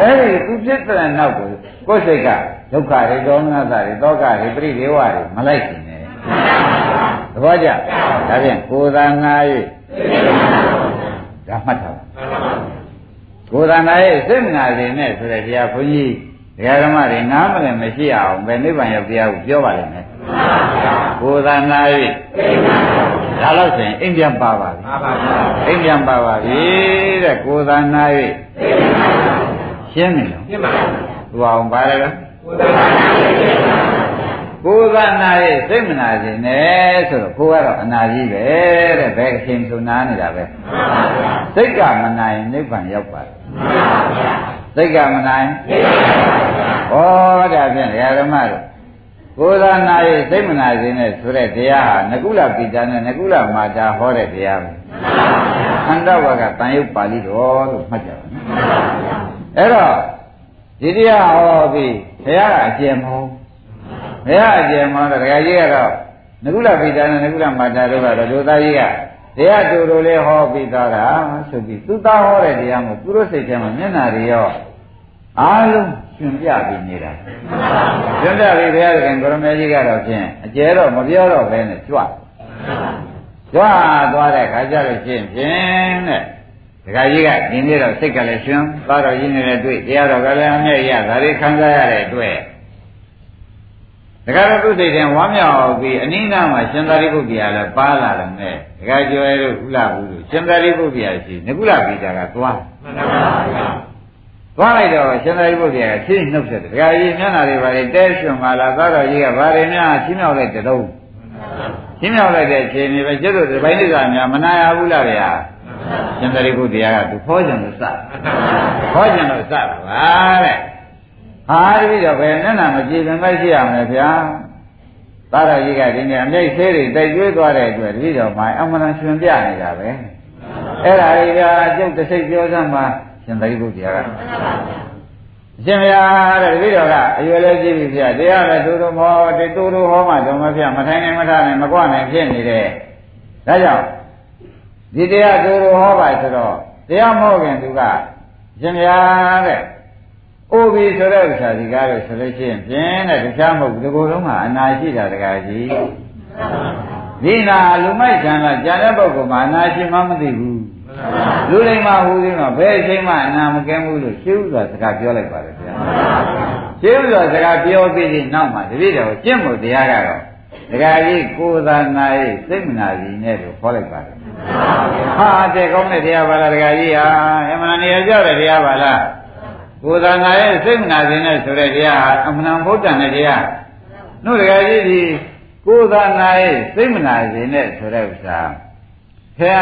အဲ့ဒီသူဖြစ်တဲ့နောက်ကိုကိုယ်စိတ်ကဒုက္ခတွေဒေါမနတာတွေတောကတွေပြိဒေဝတွေမလိုက်ရှင်နဲ့သဘောကျဒါဖြင့်ကိုယ်သာနာ၍ဒါမှတ်ထား ကိုယ်သာနာ၍စိတ်မနာစေနဲ့ဆိုတဲ့တရားဘုန်းကြီးတရားဓမ္မတွေနားမလည်မရှိအောင်ပဲနိဗ္ဗာန်ရောက်တရားကိုပြောပါလိမ့်မယ်ကိုယ်သာနာ၍ဒါလို့ဆိုရင်အိမ်ပြန်ပါပါပြီအိမ်ပြန်ပါပါပြီတဲ့ကိုယ်သာနာ၍ရှင်းနေတော့ရှင်းပါဘူးဟိုအောင်ပါလေကိုယ် သာနာ၍စိတ်မနာခြင်းနဲ့ဆိုတော့ကိုယ်ကတော့အနာကြီးပဲတဲ့ဘယ်အချိန်ဆိုနာနေတာပဲစိတ်ကမနာရင်နိဗ္ဗာန်ရောက်ပါတယ်စိတ်ကမနိုင်ဩဒါဖြင့်ဓမ္မတို့ကိုယ်သာနာ၍စိတ်မနာခြင်းနဲ့ဆိုတဲ့တရားဟာနကုလပိတာနဲ့နကုလမာတာဟောတဲ့တရားပဲခန္ဓာဝကတန်ရုပ်ပါဠိတော်လို့မှတ်ကြပါနော်အဲ့တော့ဒီတရားဟောပြီးဘုရားကအကျဉ်းမဟုတ် ဘုရားအကျဉ်းမဟုတ်တော့ဒကာကြီးကတော့နကုလပိတာနဲ့နကုလမာတာတို့ကတော့ဒုသားကြီးကတရားတူတူလေးဟောပြီးသားတာဆိုပြီးသူသားဟောတဲ့တရားကိုသူတို့စိတ်ထဲမှာမျက်နာတွေရောအားလုံးရှင်ပြပြီးနေတာရှင်ပြပြီးဘုရားခင်ကိုရမေကြီးကတော့ဖြင့်အကျဲတော့မပြောတော့ဘဲနဲ့ကြွကြွသွားတဲ့ခါကျလို့ရှိရင်ဖြင့်တဲ့ဒကာကြီးကဒီနေ့တော့စိတ်ကလည်းရှင်သားတော်ကြီးနေတဲ့တွေ့တရားတော်ကလည်းအမြဲရဒါတွေခံစားရတဲ့အတွက် ဒကာတော်သူစိတ်ထဲဝမ်းမြောက်ပြီးအနိနာမှာရှင်သာရိပုတ္တရာလည်းပါလာတယ်နဲ့ဒကာကျော်ရဲ့တို့ကုလဘူးတို့ရှင်သာရိပုတ္တရာရှိငကုလပိတာကသွားမှန်ပါဗျာသွားလိုက်တော့ရှင်သာရိပုတ္တရာကရှင်းနှုတ်ဆက်တယ်ဒကာကြီးမျက်နှာတွေပါလေတဲရွှွန်ပါလားသာတော်ကြီးကဗာရင်များချင်းမြောက်လိုက်တဲ့တော့ချင်းမြောက်လိုက်တဲ့အချိန်တွေပဲကျွတ်တို့ဒီပိုင်းတွေကများမနာရဘူးလားဗျာရှင်သာရိပုတ္တရာကသူခေါ်ကြံလို့စခေါ်ကြံလို့စတာပါတဲ့ ဟာတပည့်တော့ဘယ်နဲ့နာမကြည်ပင်မရှိရမယ်ဗျာသာရကြီးကဒီနေ့အမြိတ်သေးတွေတိုက်ကျွေးသွားတဲ့အတွက်တပည့်တော်မှအမှန်တန်ရှင်ပြနေတာပဲအဲ့ဒါကြီးကအကျုပ်တစ်စိတ်ပြောစမ်းမှာရှင်သာရိပုတ္တရာကအရှင်ဘုရားတဲ့တပည့်တော်ကအရွယ်လေးကြည့်ပြီဗျာတရားလည်းတူတူမောတေတူတူဟောမှတော့မပြမထိုင်နိုင်မထားနိုင်မကွနိုင်ဖြစ်နေတယ်ဒါကြောင့်ဒီတရားတူတူဟောပါဆိုတော့တရားမဟုတ်ခင်သူကရှင်ဘုရားတဲ့ အိုပြီဆိုတဲ့ဥစ္စာဒီကားလို့ဆိုလို့ရှိရင်ပြင်းတဲ့တခြားမဟုတ်ဘူးဒီကိုယ်လုံးကအနာရှိတာတကားကြီးဒီနာလူမိုက်ဆံကကြာတဲ့ပုဂ္ဂိုလ်မှာအနာရှိမှမသိဘူးလူလိမ္မာဟူသေးတော့ဘယ်အချိန်မှအနာမကင်းဘူးလို့ရှင်းဥစွာစကားပြောလိုက်ပါလေဗျာရှင်းဥစွာစကားပြောပြီးဒီနောက်မှာတပည့်တော်ကျင့်ဖို့တရားကတော့ဒကာကြီးကိုယ်သာနာရေးစိတ်မနာစီနဲ့လို့ခေါ်လိုက်ပါလေဟာတဲ့ကောင်းတဲ့တရားပါလားဒကာကြီးဟာအမှန်တရားကြောက်တဲ့တရားပါလား ကိုယ်သာနာရဲ့စိတ်မနာခြင်းနဲ့ဆိုတဲ့တရားဟာအမှန်ဘုဒ္ဓနဲ့တရားနှုတ်တကယ်ကြီးဒီကိုယ်သာနာရဲ့စိတ်မနာခြင်းနဲ့ဆိုတဲ့ဥစ္စာဖះ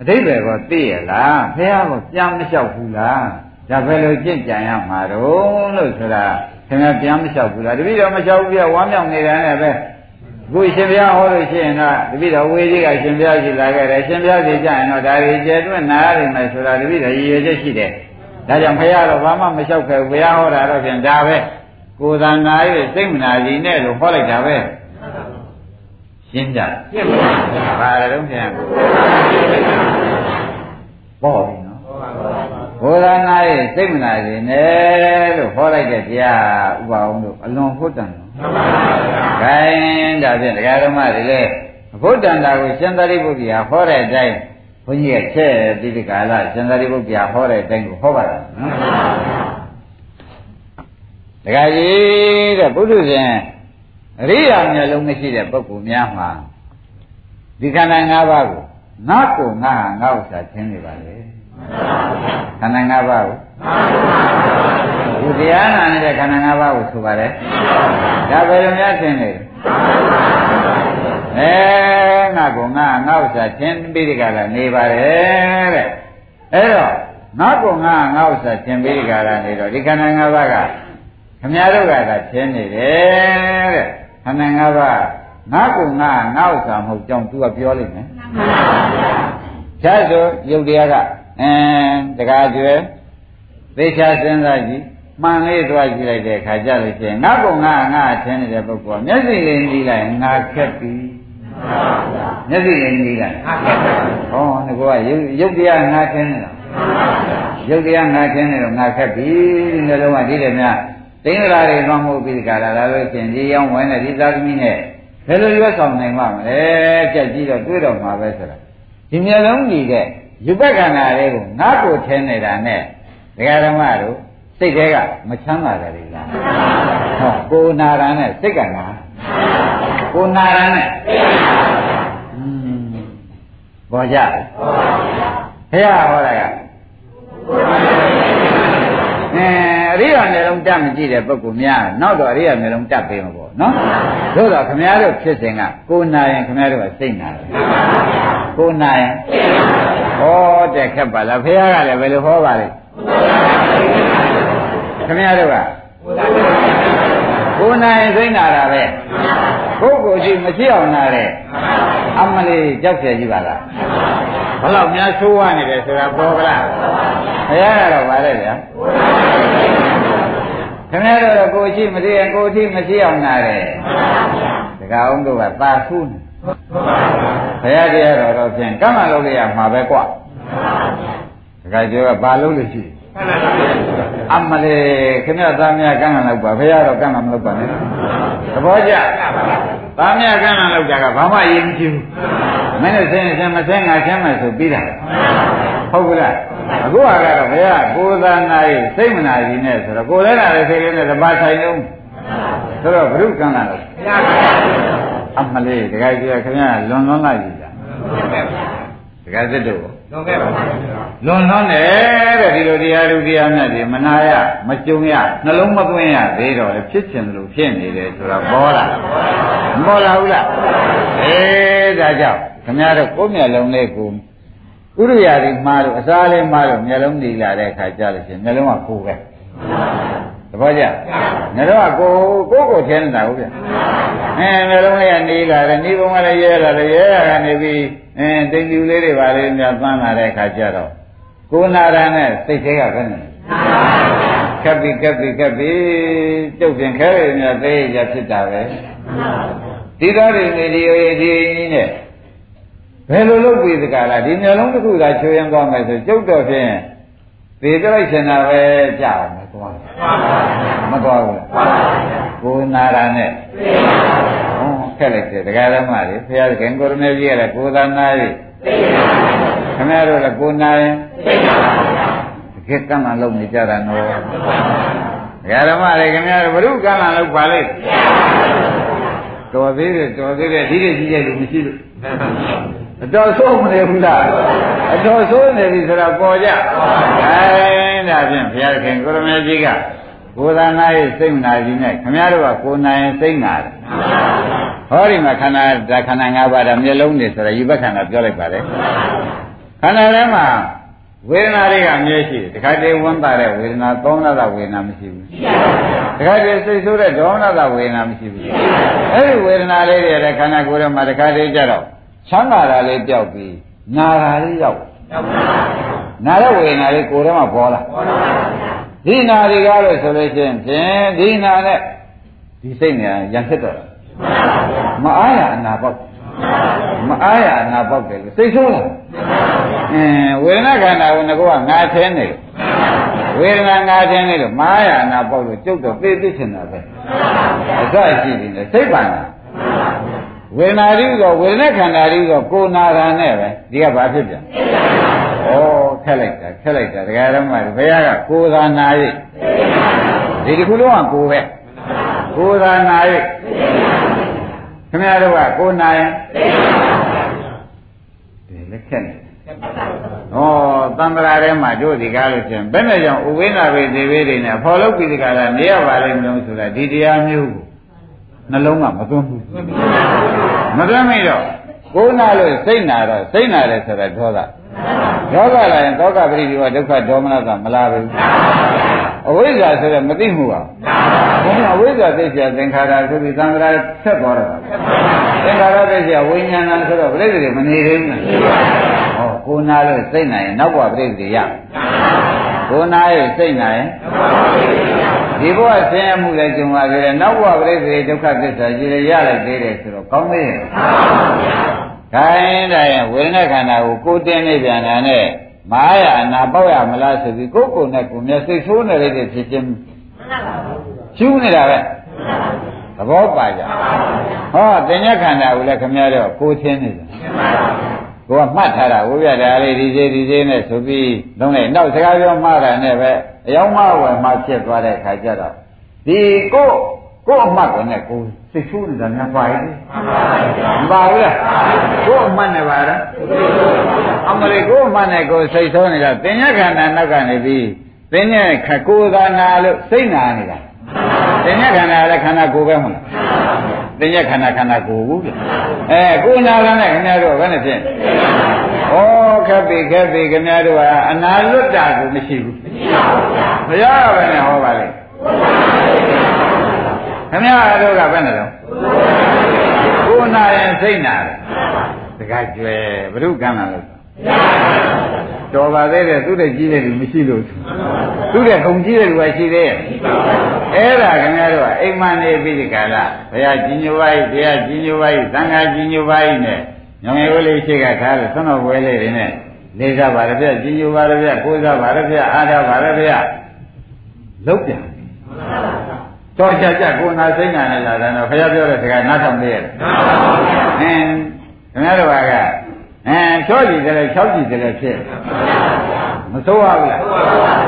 အတိတ်ပဲကောသိရလားဖះကောပြန်မလျှောက်ဘူးလားဒါပဲလို့ကြင့်ကြံရမှာတော့လို့ဆိုတာခင်ဗျာပြန်မလျှောက်ဘူးလားတပည့်တော်မလျှောက်ဘူးပြဝမ်းမြောက်နေတာနဲ့ပဲကိုရှင်ဘုရားဟောလို့ရှိရင်တော့တပည့်တော်ဝေကြီးကရှင်ဘုရားရှိလာခဲ့တယ်ရှင်ဘုရားရှိကြရင်တော့ဒါတွေကျဲတွင်းနားရမယ်ဆိုတာတပည့်တော်ရည်ရွယ်ချက်ရှိတယ် ဒါကြောင့်ဘုရားတော့ဘာမှမလျှောက်ခဲ့ဘူးဘုရားဟောတာတော့ဖြင့်ဒါပဲကိုယ်သာနာ၍စိတ်မနာစီနဲ့လို့ဟောလိုက်တာပဲရှင်းကြရှင်းပါဗျာဘာလည်းဖြင့်ပေါ့ပြီနော်ဘုရားနာ၍စိတ်မနာစီနဲ့လို့ဟောလိုက်တဲ့တရားဥပအောင်လို့အလွန်ဟုတ်တယ်နော်မှန်ပါဗျာခိုင်းဒါဖြင့်တရားဓမ္မတွေလည်းဘုဒ္ဓံတာကိုရှင်သာရိပုတ္တရာဟောတဲ့အတိုင်း ဘုန်းကြီးကချက်တိတိကာလရှင်သာရိပုတ္တရာဟောတဲ့အတိုင်းကိုဟောပါလားနော်တခါကြီးတဲ့ပုထုဇဉ်အရိယာမျိုးလုံးမရှိတဲ့ပုဂ္ဂိုလ်များမှာဒီခန္ဓာ၅ပါးကိုငါ့ကိုငါဟာငါ့ဥစ္စာချင်းနေပါလေခန္ဓာ၅ပါးကိုဒီတရားနာနေတဲ့ခန္ဓာ၅ပါးကိုဆိုပါတယ်ဒါဘယ်လိုများထင်လဲ အဲငါကငါငါဥစ္စာချင်းပြီးဒီကလာနေပါတယ်တဲ့အဲ့တော့ငါကငါငါဥစ္စာချင်းပြီးဒီကလာနေတော့ဒီခန္ဓာ၅ပါးကခမည်းတော်ကသာချင်းနေတယ်တဲ့ခန္ဓာ၅ပါးငါကငါငါဥစ္စာမဟုတ်ကြောင်းသူကပြောလိမ့်မယ်မှန်ပါဗျာ။ဒါဆိုယုတ်တရားကအင်းတကားကျွဲသေချာစဉ်းစားကြည့်မှန်လေးသွားကြည့်လိုက်တဲ့အခါကျလို့ရှိရင်ငါကငါငါထင်းနေတဲ့ပုဂ္ဂိုလ်မျက်စိလေးကြည့်လိုက်ငါခက်ပြီ မျက်စိရင်ကြီးလားဟောဒီကောကရုပ်တရားငါခင်းနေတာရုပ်တရားငါခင်းနေတော့ငါခက်ပြီဒီနှလုံးကဒီတယ်များသိင်္ဂလာတွေလွန်မှုပြီးဒီကလာလာလို့ရှင်ဒီရောင်းဝင်တဲ့ဒီသာသမီနဲ့ဘယ်လိုရွတ်ဆောင်နိုင်မှာမလဲကြက်ကြီးတော့တွေးတော့မှာပဲဆိုတာဒီမျက်လုံးကြီးတဲ့ယူပက္ခဏာလေးကိုငါ့ကိုထင်းနေတာနဲ့ဒကာဓမ္မတို့စိတ်သေးကမချမ်းသာတယ်လေလားဟောကိုနာရန်နဲ့စိတ်ကနာ ကိုနာရန်နဲ့อืมဘောကြဘုရားဟောတာကအဲအရိယာမျိုးလုံးတတ်မကြည့်တဲ့ပုဂ္ဂိုလ်များနောက်တော့အရိယာမျိုးလုံးတတ်ပေးမှာပေါ့နော်သို့တော့ခမည်းတော်ဖြစ်စဉ်ကကိုနာရင်ခမည်းတော်ကစိတ်နာတယ်ကိုနာရင်ဟောတဲ့ခက်ပါလားဘုရားကလည်းဘယ်လိုဟောပါလဲခမည်းတော်က ကိုနိုင်စိမ့်လာတာပဲကိုကိုရှိမရှိအောင်လာတယ်အမလေးကြောက်ရကြီးပါလားဘလောက်များဆိုးဝါနေတယ်ဆိုတာပေါ်ကလားဘုရားကတော့ပါလေဗျာခင်ဗျားတို့ကကိုရှိမရှိရင်ကိုရှိမရှိအောင်လာတယ်တကအောင်တို့ကသာခုနေဘုရားတရားတော်တော့ဖြင့်ကမ္မလုပ်ရမှာပဲကွာတကယ်ကျော်ကပါလို့လို့ရှိတယ် အမလေးခင်ဗျားသားများကံကံလောက်ပါဘုရားတော့ကံကံမလုပ်ပါနဲ့သဘောကျသားများကံကံလောက်တာကဘာမှယဉ်ကြည့်ဘူးမင်းတို့ဆင်းဆင်းမဆင်းငါဆင်းမယ်ဆိုပြီးတာဟုတ်ကလားအခုကတော့ဘုရားကိုယ်သာနာရေးစိတ်မနာကြီးနဲ့ဆိုတော့ကိုယ်လည်းနာတယ်စိတ်လည်းနဲ့တပါဆိုင်လုံးဆိုတော့ဘုရုကံလာလို့အမလေးတခါကြီးခင်ဗျာလွန်လွန်လိုက်ပြီလားတခါစစ်တို့ လွန်ခဲ့ပါလွန်လွန်တယ်တဲ့ဒီလိုတရားလူတရားမြတ်တွေမနာရမကြုံရနှလုံးမသွင်းရသေးတော့လေဖြစ်ချင်တယ်လို့ဖြစ်နေတယ်ဆိုတာပေါ်လာမပေါ်လာဘူးလားအေးဒါကြောင့်ခင်ဗျားတို့ကိုယ်မျက်လုံးလေးကိုဥရိယာတွေမှားလို့အစားလေးမှားလို့မျက်လုံးဒီလာတဲ့အခါကျလို့ရှိရင်မျက်လုံးကကိုယ်ပဲသဘောကျမျက်လုံးကကိုယ်ကိုယ်ကိုထင်းနေတာဟုတ်ဗျအဲမျက်လုံးလေးကနေလာတယ်နေပုံကလည်းရဲလာတယ်ရဲရကနေပြီး အဲတိမ်ပြူလေးတွေပါလေများသမ်းလာတဲ့အခါကျတော့ကိုယ်နာရနဲ့စိတ်သေးကဘယ်နဲ့ကပ်ပြီးကပ်ပြီးကပ်ပြီးတုတ်ပြင်ခဲရည်များသေးရဖြစ်တာပဲဒီသားတွေနေဒီရေဒီနဲ့ဘယ်လိုလုပ်ပြီးသကလားဒီမျိုးလုံးတစ်ခုသာချိုးရင်သွားမယ်ဆိုကျုပ်တော့ဖြင့်သေကြလိုက်ရှင်တာပဲကြာမယ်သွားမသွားဘူးကိုနာရနဲ့ဟော ခက်လိုက်တယ်တရားဓမ္မတွေဘုရားခင်ကိုရမေကြီးကလည်းကိုသာနာရီခင်ဗျားတို့လည်းကိုနာရင်တကယ်ကံမှလုံးနေကြတာနော်တရားဓမ္မတွေခင်ဗျားတို့ဘုရုကံမှလုံးပါလိုက်တော်သေးတယ်တော်သေးတယ်ဒီလိုကြီးရဲ့လူမရှိလို့အတော်ဆိုးမနေဘူးလားအတော်ဆိုးနေပြီဆိုတော့ပေါ်ကြအဲဒါဖြင့်ဘုရားခင်ကိုရမေကြီးကကိုယ်သာနာရဲ့စိတ်နာကြီးနဲ့ခမည်းတော်ကကိုယ်နာရင်စိတ်နာတယ် ဟောဒီမှာခန္ဓာဒါခန္ဓာ၅ပါးဒါမျက်လုံးနေဆိုတော့ယူဘခန္ဓာပြောလိုက်ပါလေခန္ဓာထဲမှာဝေဒနာတွေကအမြဲရှိတယ်တခါတည်းဝမ်းပါတဲ့ဝေဒနာသောမနာဝေဒနာမရှိဘူးတခါတည်းစိတ်ဆိုးတဲ့ဒေါမနာဝေဒနာမရှိဘူးအဲဒီဝေဒနာလေးတွေတဲ့ခန္ဓာကိုယ်ထဲမှာတခါတည်းကြတော့ချမ်းသာတာလေးပြောက်ပြီးနာတာလေးရောက်နာတဲ့ဝေဒနာလေးကိုယ်ထဲမှာပေါ်လာဒီနာတွေကားလို့ဆိုလို့ချင်းဖြင့်ဒီနာနဲ့ဒီစိတ်ညာရံဖြစ်တော့ မအားရအနာပေါက်မအားရအနာပေါက်တယ်လို့စိတ်ဆိုးလာအင်းဝေဒနာခန္ဓာကိုငကောကငါဆင်းနေလို့ဝေဒနာငါဆင်းနေလို့မအားရအနာပေါက်လို့ကျုပ်တော့သိသိချင်တာပဲအစရှိနေတယ်စိတ်ပါနာဝေဒနာရီတော့ဝေဒနာခန္ဓာရီတော့ကိုနာတာနဲ့ပဲဒီကဘာဖြစ်ပြန်ဩခက်လိုက်တာခက်လိုက်တာဒကာရမဘုရားကကိုသာနာရိဒီဒီခုလုံးကကိုပဲကိုသာနာရိ ခင်ဗျားတို့ကကိုနာရင်ဒီလက်ခက်နေဩသံဃာထဲမှာတို့ဒီကားလို့ရှင်ဘယ်နဲ့ကြောင့်ဥဝိနာဘေဒေဝေတွေနဲ့ဖော်လို့ပြီးဒီကားလာနေရပါလိမ့်မလို့ဆိုတာဒီတရားမျိုးကိုနှလုံးကမသွင်းဘူးမသွင်းမိတော့ကိုနာလို့စိတ်နာတော့စိတ်နာတယ်ဆိုတာဒေါသဒေါသလာရင်သောကပရိဒီဝဒုက္ခဒေါမနကမလာဘူးအဝိဇ္ဇာဆိုတော့မသိမှုပါ ဘုန်းကအဝိဇ္ဇာသိစရာသင်္ခါရဆိုပြီးသံဃာဆက်သွားတော့သင်္ခါရသိစရာဝိညာဏဆိုတော့ပြိဿတွေမနေသေးဘူး။ဟောကိုနာလို့စိတ်နိုင်ရင်နောက်ဘဝပြိဿတွေရ။ကိုနာရဲ့စိတ်နိုင်ရင်ဒီဘဝဆင်းရဲမှုလည်းကြုံလာကြတယ်နောက်ဘဝပြိဿတွေဒုက္ခသစ္စာကြီးရလိုက်သေးတယ်ဆိုတော့ကောင်းသေးရဲ့။ခိုင်းတိုင်းဝေဒနာခန္ဓာကိုကိုတင်းနေပြန်တာနဲ့မာရအနာပေါက်ရမလားဆိုပြီးကိုယ်ကိုယ်နဲ့ကိုယ်မျက်စိဆိုးနေလိုက်တဲ့ဖြစ်ခြင်းမှန်ပါပါ ရှူးနေတာပဲသဘောပါကြဟောတင်ညခန္ဓာကိုလည်းခမရတော့ကိုချင်းနေတယ်ကိုကမှတ်ထားတာဝိရဒါလေးဒီစေဒီစေနဲ့ဆိုပြီးလုံးလိုက်နောက်စကားပြောမှတာနဲ့ပဲအယောင်းမဝယ်မှဖြစ်သွားတဲ့ခါကျတော့ဒီကိုကိုအမှတ်ကနဲ့ကိုစိတ်ဆိုးနေတာများပါရဲ့မပါဘူးလားကိုအမှတ်နဲ့ပါလားအမလေးကိုအမှတ်နဲ့ကိုစိတ်ဆိုးနေတာတင်ညခန္ဓာနောက်ကနေပြီးတင်ညခကိုယ်သာနာလို့စိတ်နာနေတာ တင်ညခန္ဓာလည်းခန္ဓာကိုယ်ပဲမဟုတ်လားတင်ညခန္ဓာခန္ဓာကိုယ်ဘူးပြအဲကိုယ်နာကနဲ့ခင်ဗျားတို့ဘယ်နဲ့ဖြစ်ဩခက်ပြီခက်ပြီခင်ဗျားတို့ကအနာလွတ်တာကိုမရှိဘူးမရှိပါဘူးဗျာမရဘဲနဲ့ဟောပါလေခင်ဗျားတို့ကဘယ်နဲ့တော့ကိုယ်နာရင်စိတ်နာတယ်တခါကျွဲဘုရုကံလာလို့ တော်ပါသေးတယ်သူတဲ့ကြီးတဲ့လူမရှိလို့သူတဲ့ခုံကြီးတဲ့လူကရှိသေးရဲ့အဲ့ဒါခင်ဗျားတို့ကအိမ်မနေပြီးဒီကလာဘုရားကြီးညိုပါ යි တရားကြီးညိုပါ යි သံဃာကြီးညိုပါ යි နဲ့ညောင်ရိုးလေးရှိကထားလို့သွန်တော်ပွဲလေးတွေနဲ့လေးစားပါရဗျကြီးညိုပါရဗျကိုးစားပါရဗျအားထားပါရဗျလုတ်ပြန်တော်ကြကြကိုနာစိတ်နာနဲ့လာတယ်တော့ဘုရားပြောတဲ့စကားနားထောင်သေးရဲ့အင်းခင်ဗျားတို့က အဲချောကြည့်တယ်လေ၆ကြည့်တယ်လေဖြစ်မစိုးရဘူးလား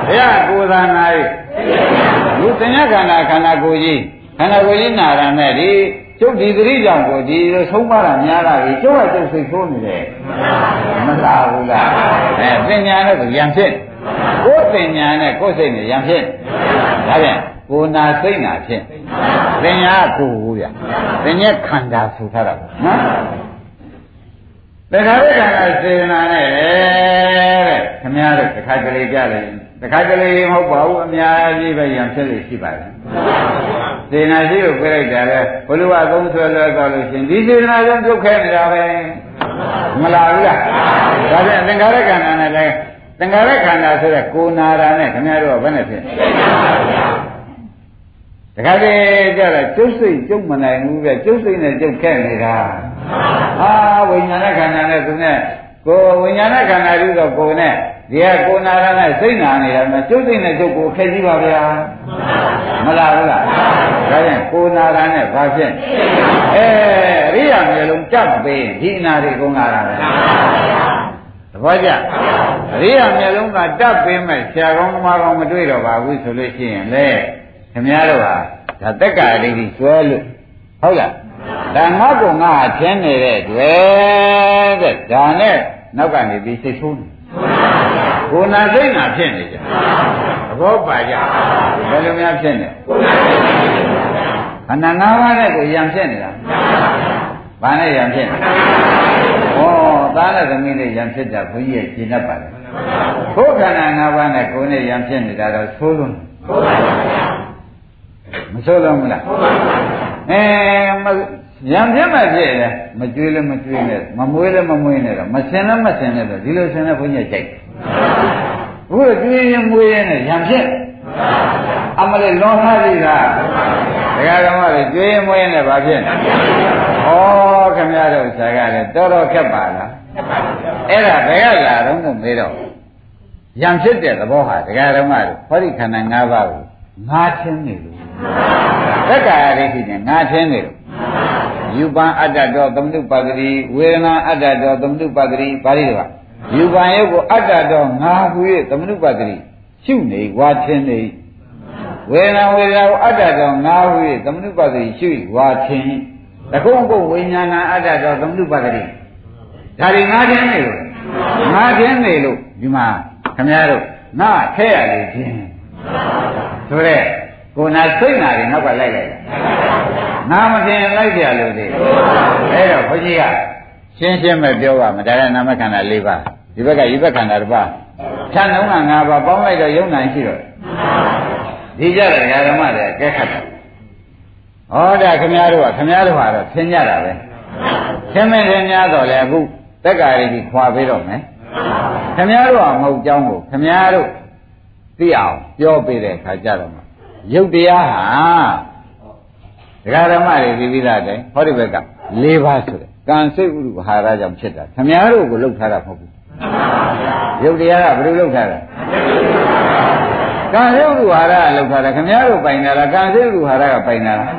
ဘုရားကိုယ်သာနာ၍လူသင်္ညခန္ဓာခန္ဓာကိုယ်ကြီးခန္ဓာကိုယ်ကြီးနာရမယ်ဒီကျုပ်ဒီသတိကြောင့်ကိုဒီလိုဆုံးမတာများလာပြီကျုပ်ကကျုပ်စိတ်ဆိုးနေတယ်မလားဘူးလားအဲပညာနဲ့ကိုရံဖြစ်ကိုယ်ပညာနဲ့ကိုယ်စိတ်နဲ့ရံဖြစ်ဒါပြန်ကိုယ်နာစိတ်နာဖြစ်ပညာကိုယ်ဘူးဗျပညာခန္ဓာဆိုထားတာနော် တခါတည်းကစေနာနဲ့တဲ့ခမည်းတော်တခါကလေးကြတယ်တခါကလေးမဟုတ်ပါဘူးအများကြီးပဲရံဖြစ်လို့ရှိပါတယ်စေနာရှိကိုပြလိုက်တာလေဘုလိုအသုံးဆွဲလွှဲသွားလို့ရှင်ဒီစေနာကြောင့်ပြုတ်ခဲနေတာပဲမလားဘူးလားဒါပြန်သင်္ခါရခန္ဓာနဲ့လည်းသင်္ခါရခန္ဓာဆိုတဲ့ကိုနာတာနဲ့ခမည်းတော်ကဘယ်နဲ့ဖြစ်တခါတည်းကြတော့ကျုပ်စိတ်ကျုပ်မနိုင်ဘူးပဲကျုပ်စိတ်နဲ့ကျုပ်ခဲ့နေတာ ဟာဝိညာဏခန္ဓာနဲ့သူနဲ့ကိုဝိညာဏခန္ဓာပြီးတော့ကိုနဲ့ဒီကကိုနာရနဲ့စိတ်နာနေတာမှကျုပ်စိတ်နဲ့ကျုပ်ကိုခဲကြည့်ပါဗျာမလားဘူးလားဒါကြောင့်ကိုနာရနဲ့ဘာဖြစ်အဲအရိယာမျိုးလုံးကြပ်ပေးဒီအနာတွေကုန်လာတာပဲသဘောကျအရိယာမျိုးလုံးကတတ်ပေးမဲ့ဆရာကောင်းသမားကောင်းမတွေ့တော့ပါဘူးဆိုလို့ရှိရင်လေခင်ဗျားတို့ဟာဒါတက်ကာရိတိကျွဲလို့ဟုတ်လား ဒါငါ့ကိုငါအချင်းနေတဲ့တွေ့တဲ့ဒါနဲ့နောက်ကနေပြီးစိတ်ဆိုးနေကိုနာစိတ်နာဖြစ်နေကြသဘောပါကြဘယ်လိုများဖြစ်နေခန္ဓာ၅ပါးနဲ့ကိုယံဖြစ်နေတာဘာနဲ့ယံဖြစ်နေဩသားနဲ့သမီးနဲ့ယံဖြစ်တာဘုန်းကြီးရဲ့ရှင်းတတ်ပါတယ်ဘုခန္ဓာ၅ပါးနဲ့ကိုယ်နဲ့ယံဖြစ်နေတာတော့သိုးလုံးမဆိုးလုံးဘူးလားအဲ ရံပြတ်မှဖြစ်တယ်မကြွေးလည်းမကြွေးနဲ့မမွေးလည်းမမွေးနဲ့တော့မစင်လည်းမစင်နဲ့တော့ဒီလိုစင်တဲ့ဘုန်းကြီးကြိုက်ဘုရားကြွေးရင်မွေးရင်ရံဖြစ်အမလေးလွန်ထားပြီလားဒကာဓမ္မတွေကြွေးရင်မွေးရင်လည်းဘာဖြစ်လဲဩခင်ဗျားတို့ဆရာကလည်းတော်တော်ခက်ပါလားအဲ့ဒါဘယ်ကလာတော့ကိုမေးတော့ရံဖြစ်တဲ့သဘောဟာဒကာဓမ္မတို့ဟောဒီခန္ဓာ၅ပါးကိုငါချင်းနေလို့သက္ကာရဒိဋ္ဌိနဲ့ငါချင်းနေလို့ ယူပံအတ္တတော်သမုပ္ပါဒတိဝေဒနာအတ္တတော်သမုပ္ပါဒတိပါဠိတော်ယူပံရုပ်ကိုအတ္တတော်ငါဟု၍သမုပ္ပါဒတိရှုနေဝါချင်းနေဝေဒနာဝေဒနာကိုအတ္တတော်ငါဟု၍သမုပ္ပါဒတိရှုဝါချင်းတကုံကုဝိညာဏအတ္တတော်သမုပ္ပါဒတိဒါတွေငါချင်းနေလို့ငါချင်းနေလို့ဒီမှာခင်ဗျားတို့ငါထဲရလေချင်းဆိုတဲ့ကိုယ်နာစိတ်နာတွေနောက်ကလိုက်လိုက် နာမဖြစ်လိုက်ကြလို့ဒီအဲ့တော့ဘုန်းကြီးကရှင်းရှင်းပဲပြောပါမယ်ဒါကနာမခန္ဓာ၄ပါးဒီဘက်ကဤဘက်ခန္ဓာတစ်ပါးဖြတ်နှုံးက၅ပါးပေါင်းလိုက်တော့ယုံနိုင်ရှိတော့ဒီကြတဲ့ဓမ္မတွေကဲခတ်တယ်ဟောဒါခမည်းတော်ကခမည်းတော်ဟာတော့သင်ကြတာပဲသင်မင်းသင်များတော့လေအခုတက်ကာရီကြီးခွာပေးတော့မယ်ခမည်းတော်ကမဟုတ်ကြောင်းကိုခမည်းတော်သသိအောင်ပြောပေးတဲ့အခါကျတော့ရုပ်တရားဟာ ဒကာဓမ္မတွေပြီးပြီးသားတဲ့ဟောဒီဘက်က၄ပါးဆိုတဲ့ကံစိတ်ဥပဟာရကြောင့်ဖြစ်တာခမည်းတော်ကိုလှုပ်ထားတာမဟုတ်ဘူးရုပ်တရားကဘယ်လိုလှုပ်ထားတာကံစိတ်ဥပဟာရကလှုပ်ထားတာခမည်းတော်ပိုင်တာလားကံစိတ်ဥပဟာရကပိုင်တာလား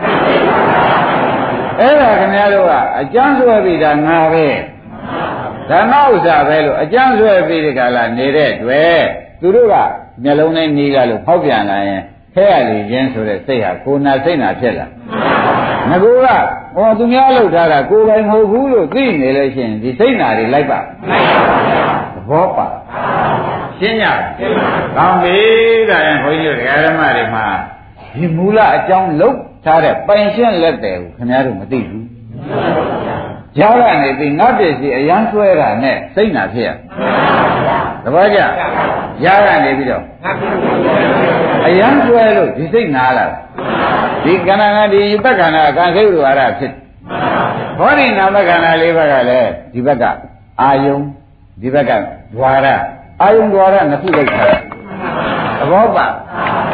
အဲ့ဒါခမည်းတော်ကအကျမ်းဆွဲပြီးတာငါပဲဓမ္မဥစ္စာပဲလို့အကျမ်းဆွဲပြီးဒီကလာနေတဲ့တွေ့သူတို့ကမျက်လုံးနဲ့နေကြလို့ဖောက်ပြန်လာရင်ခဲရလေခြင်းဆိုတဲ့စိတ်ဟာကိုယ်နာစိတ်နာဖြစ်လာ ငကူကဟောသူများလောက်ထားတာကိုယ်ပိုင်မဟုတ်ဘူးလို့သိနေလို့ရှိရင်ဒီစိတ်နာတွေလိုက်ပါသဘောပါရှင်းကြကောင်းပြီဒါရင်ခွန်ကြီးတို့ဓမ္မတွေမှာဒီမူလအကြောင်းလုံးထားတဲ့ပိုင်ရှင်းလက်တယ်ကိုခင်ဗျားတို့မသိဘူးကြားရနေပြီငါတည်းစီအရန်ဆွဲတာနဲ့စိတ်နာဖြစ်ရ သဘောကျရရနေပြီးတော့အရန်ဆွဲလို့ဒီစိတ်နာလာဒီကဏ္ဍကဒီဘက်ကဏ္ဍကံစိတ်ဥပါဒဖြစ်ဘောဓိနာမခန္ဓာလေးဘက်ကလည်းဒီဘက်ကအာယုံဒီဘက်ကဓွာရအာယုံဓွာရနှစ်ခုလောက်ထားသဘောပါ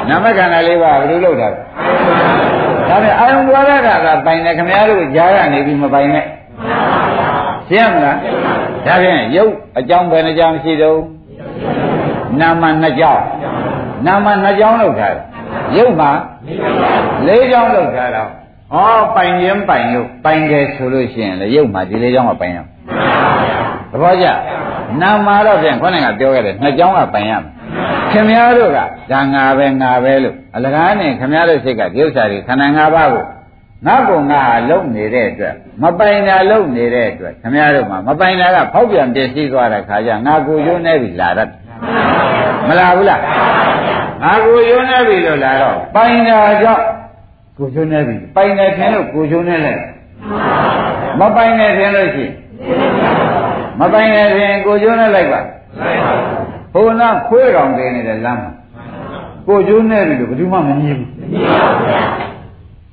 နာမခန္ဓာလေးပါဘယ်လိုလုပ်တာဒါနဲ့အာယုံဓွာရကသာပိုင်တယ်ခင်ဗျားတို့ကြားရနေပြီမပိုင်နဲ့ရှင်းမလားဒါဖြင့်ရုပ်အကြောင်းပဲနှကြောင်းရှိတော့ နာမနှစ်ကြောင်းနာမနှစ်ကြောင်းလောက်ထားတယ်ရုပ်မှာလေးကြောင်းလောက်ထားတော့ဩပိုင်ရင်ပိုင်ရုပ်ပိုင်တယ်ဆိုလို့ရှိရင်လေရုပ်မှာဒီလေးကြောင်းကပိုင်ရသဘောကျနာမတော့ပြန်ခေါင်းကပြောခဲ့တယ်နှစ်ကြောင်းကပိုင်ရမယ်ခင်ဗျားတို့ကဒါငါပဲငါပဲလို့အလကားနဲ့ခင်ဗျားတို့စိတ်ကဒီဥစ္စာတွေခန္ဓာ၅ပါးကိုငါကငါဟာလုံနေတဲ့အတွက်မပိုင်တာလုံနေတဲ့အတွက်ခင်ဗျားတို့မှာမပိုင်တာကဖောက်ပြန်ပြည့်စည်သွားတဲ့ခါကျငါကိုကျိုးနေပြီလာတတ် မလာဘူးလားငါကိုကျိုးနေပြီလို့လာတော့ပိုင်တာကြောင့်ကိုကျိုးနေပြီပိုင်တယ်ထင်လို့ကိုကျိုးနေလိုက်မပိုင်တယ်ထင်လို့ရှိမပိုင်တယ်ထင်ကိုကျိုးနေလိုက်ပါဘုံနာခွေးကောင်တင်းနေတဲ့လမ်းမှာကိုကျိုးနေပြီလို့ဘယ်သူမှမမြင်ဘူးမမြင်ပါဘူး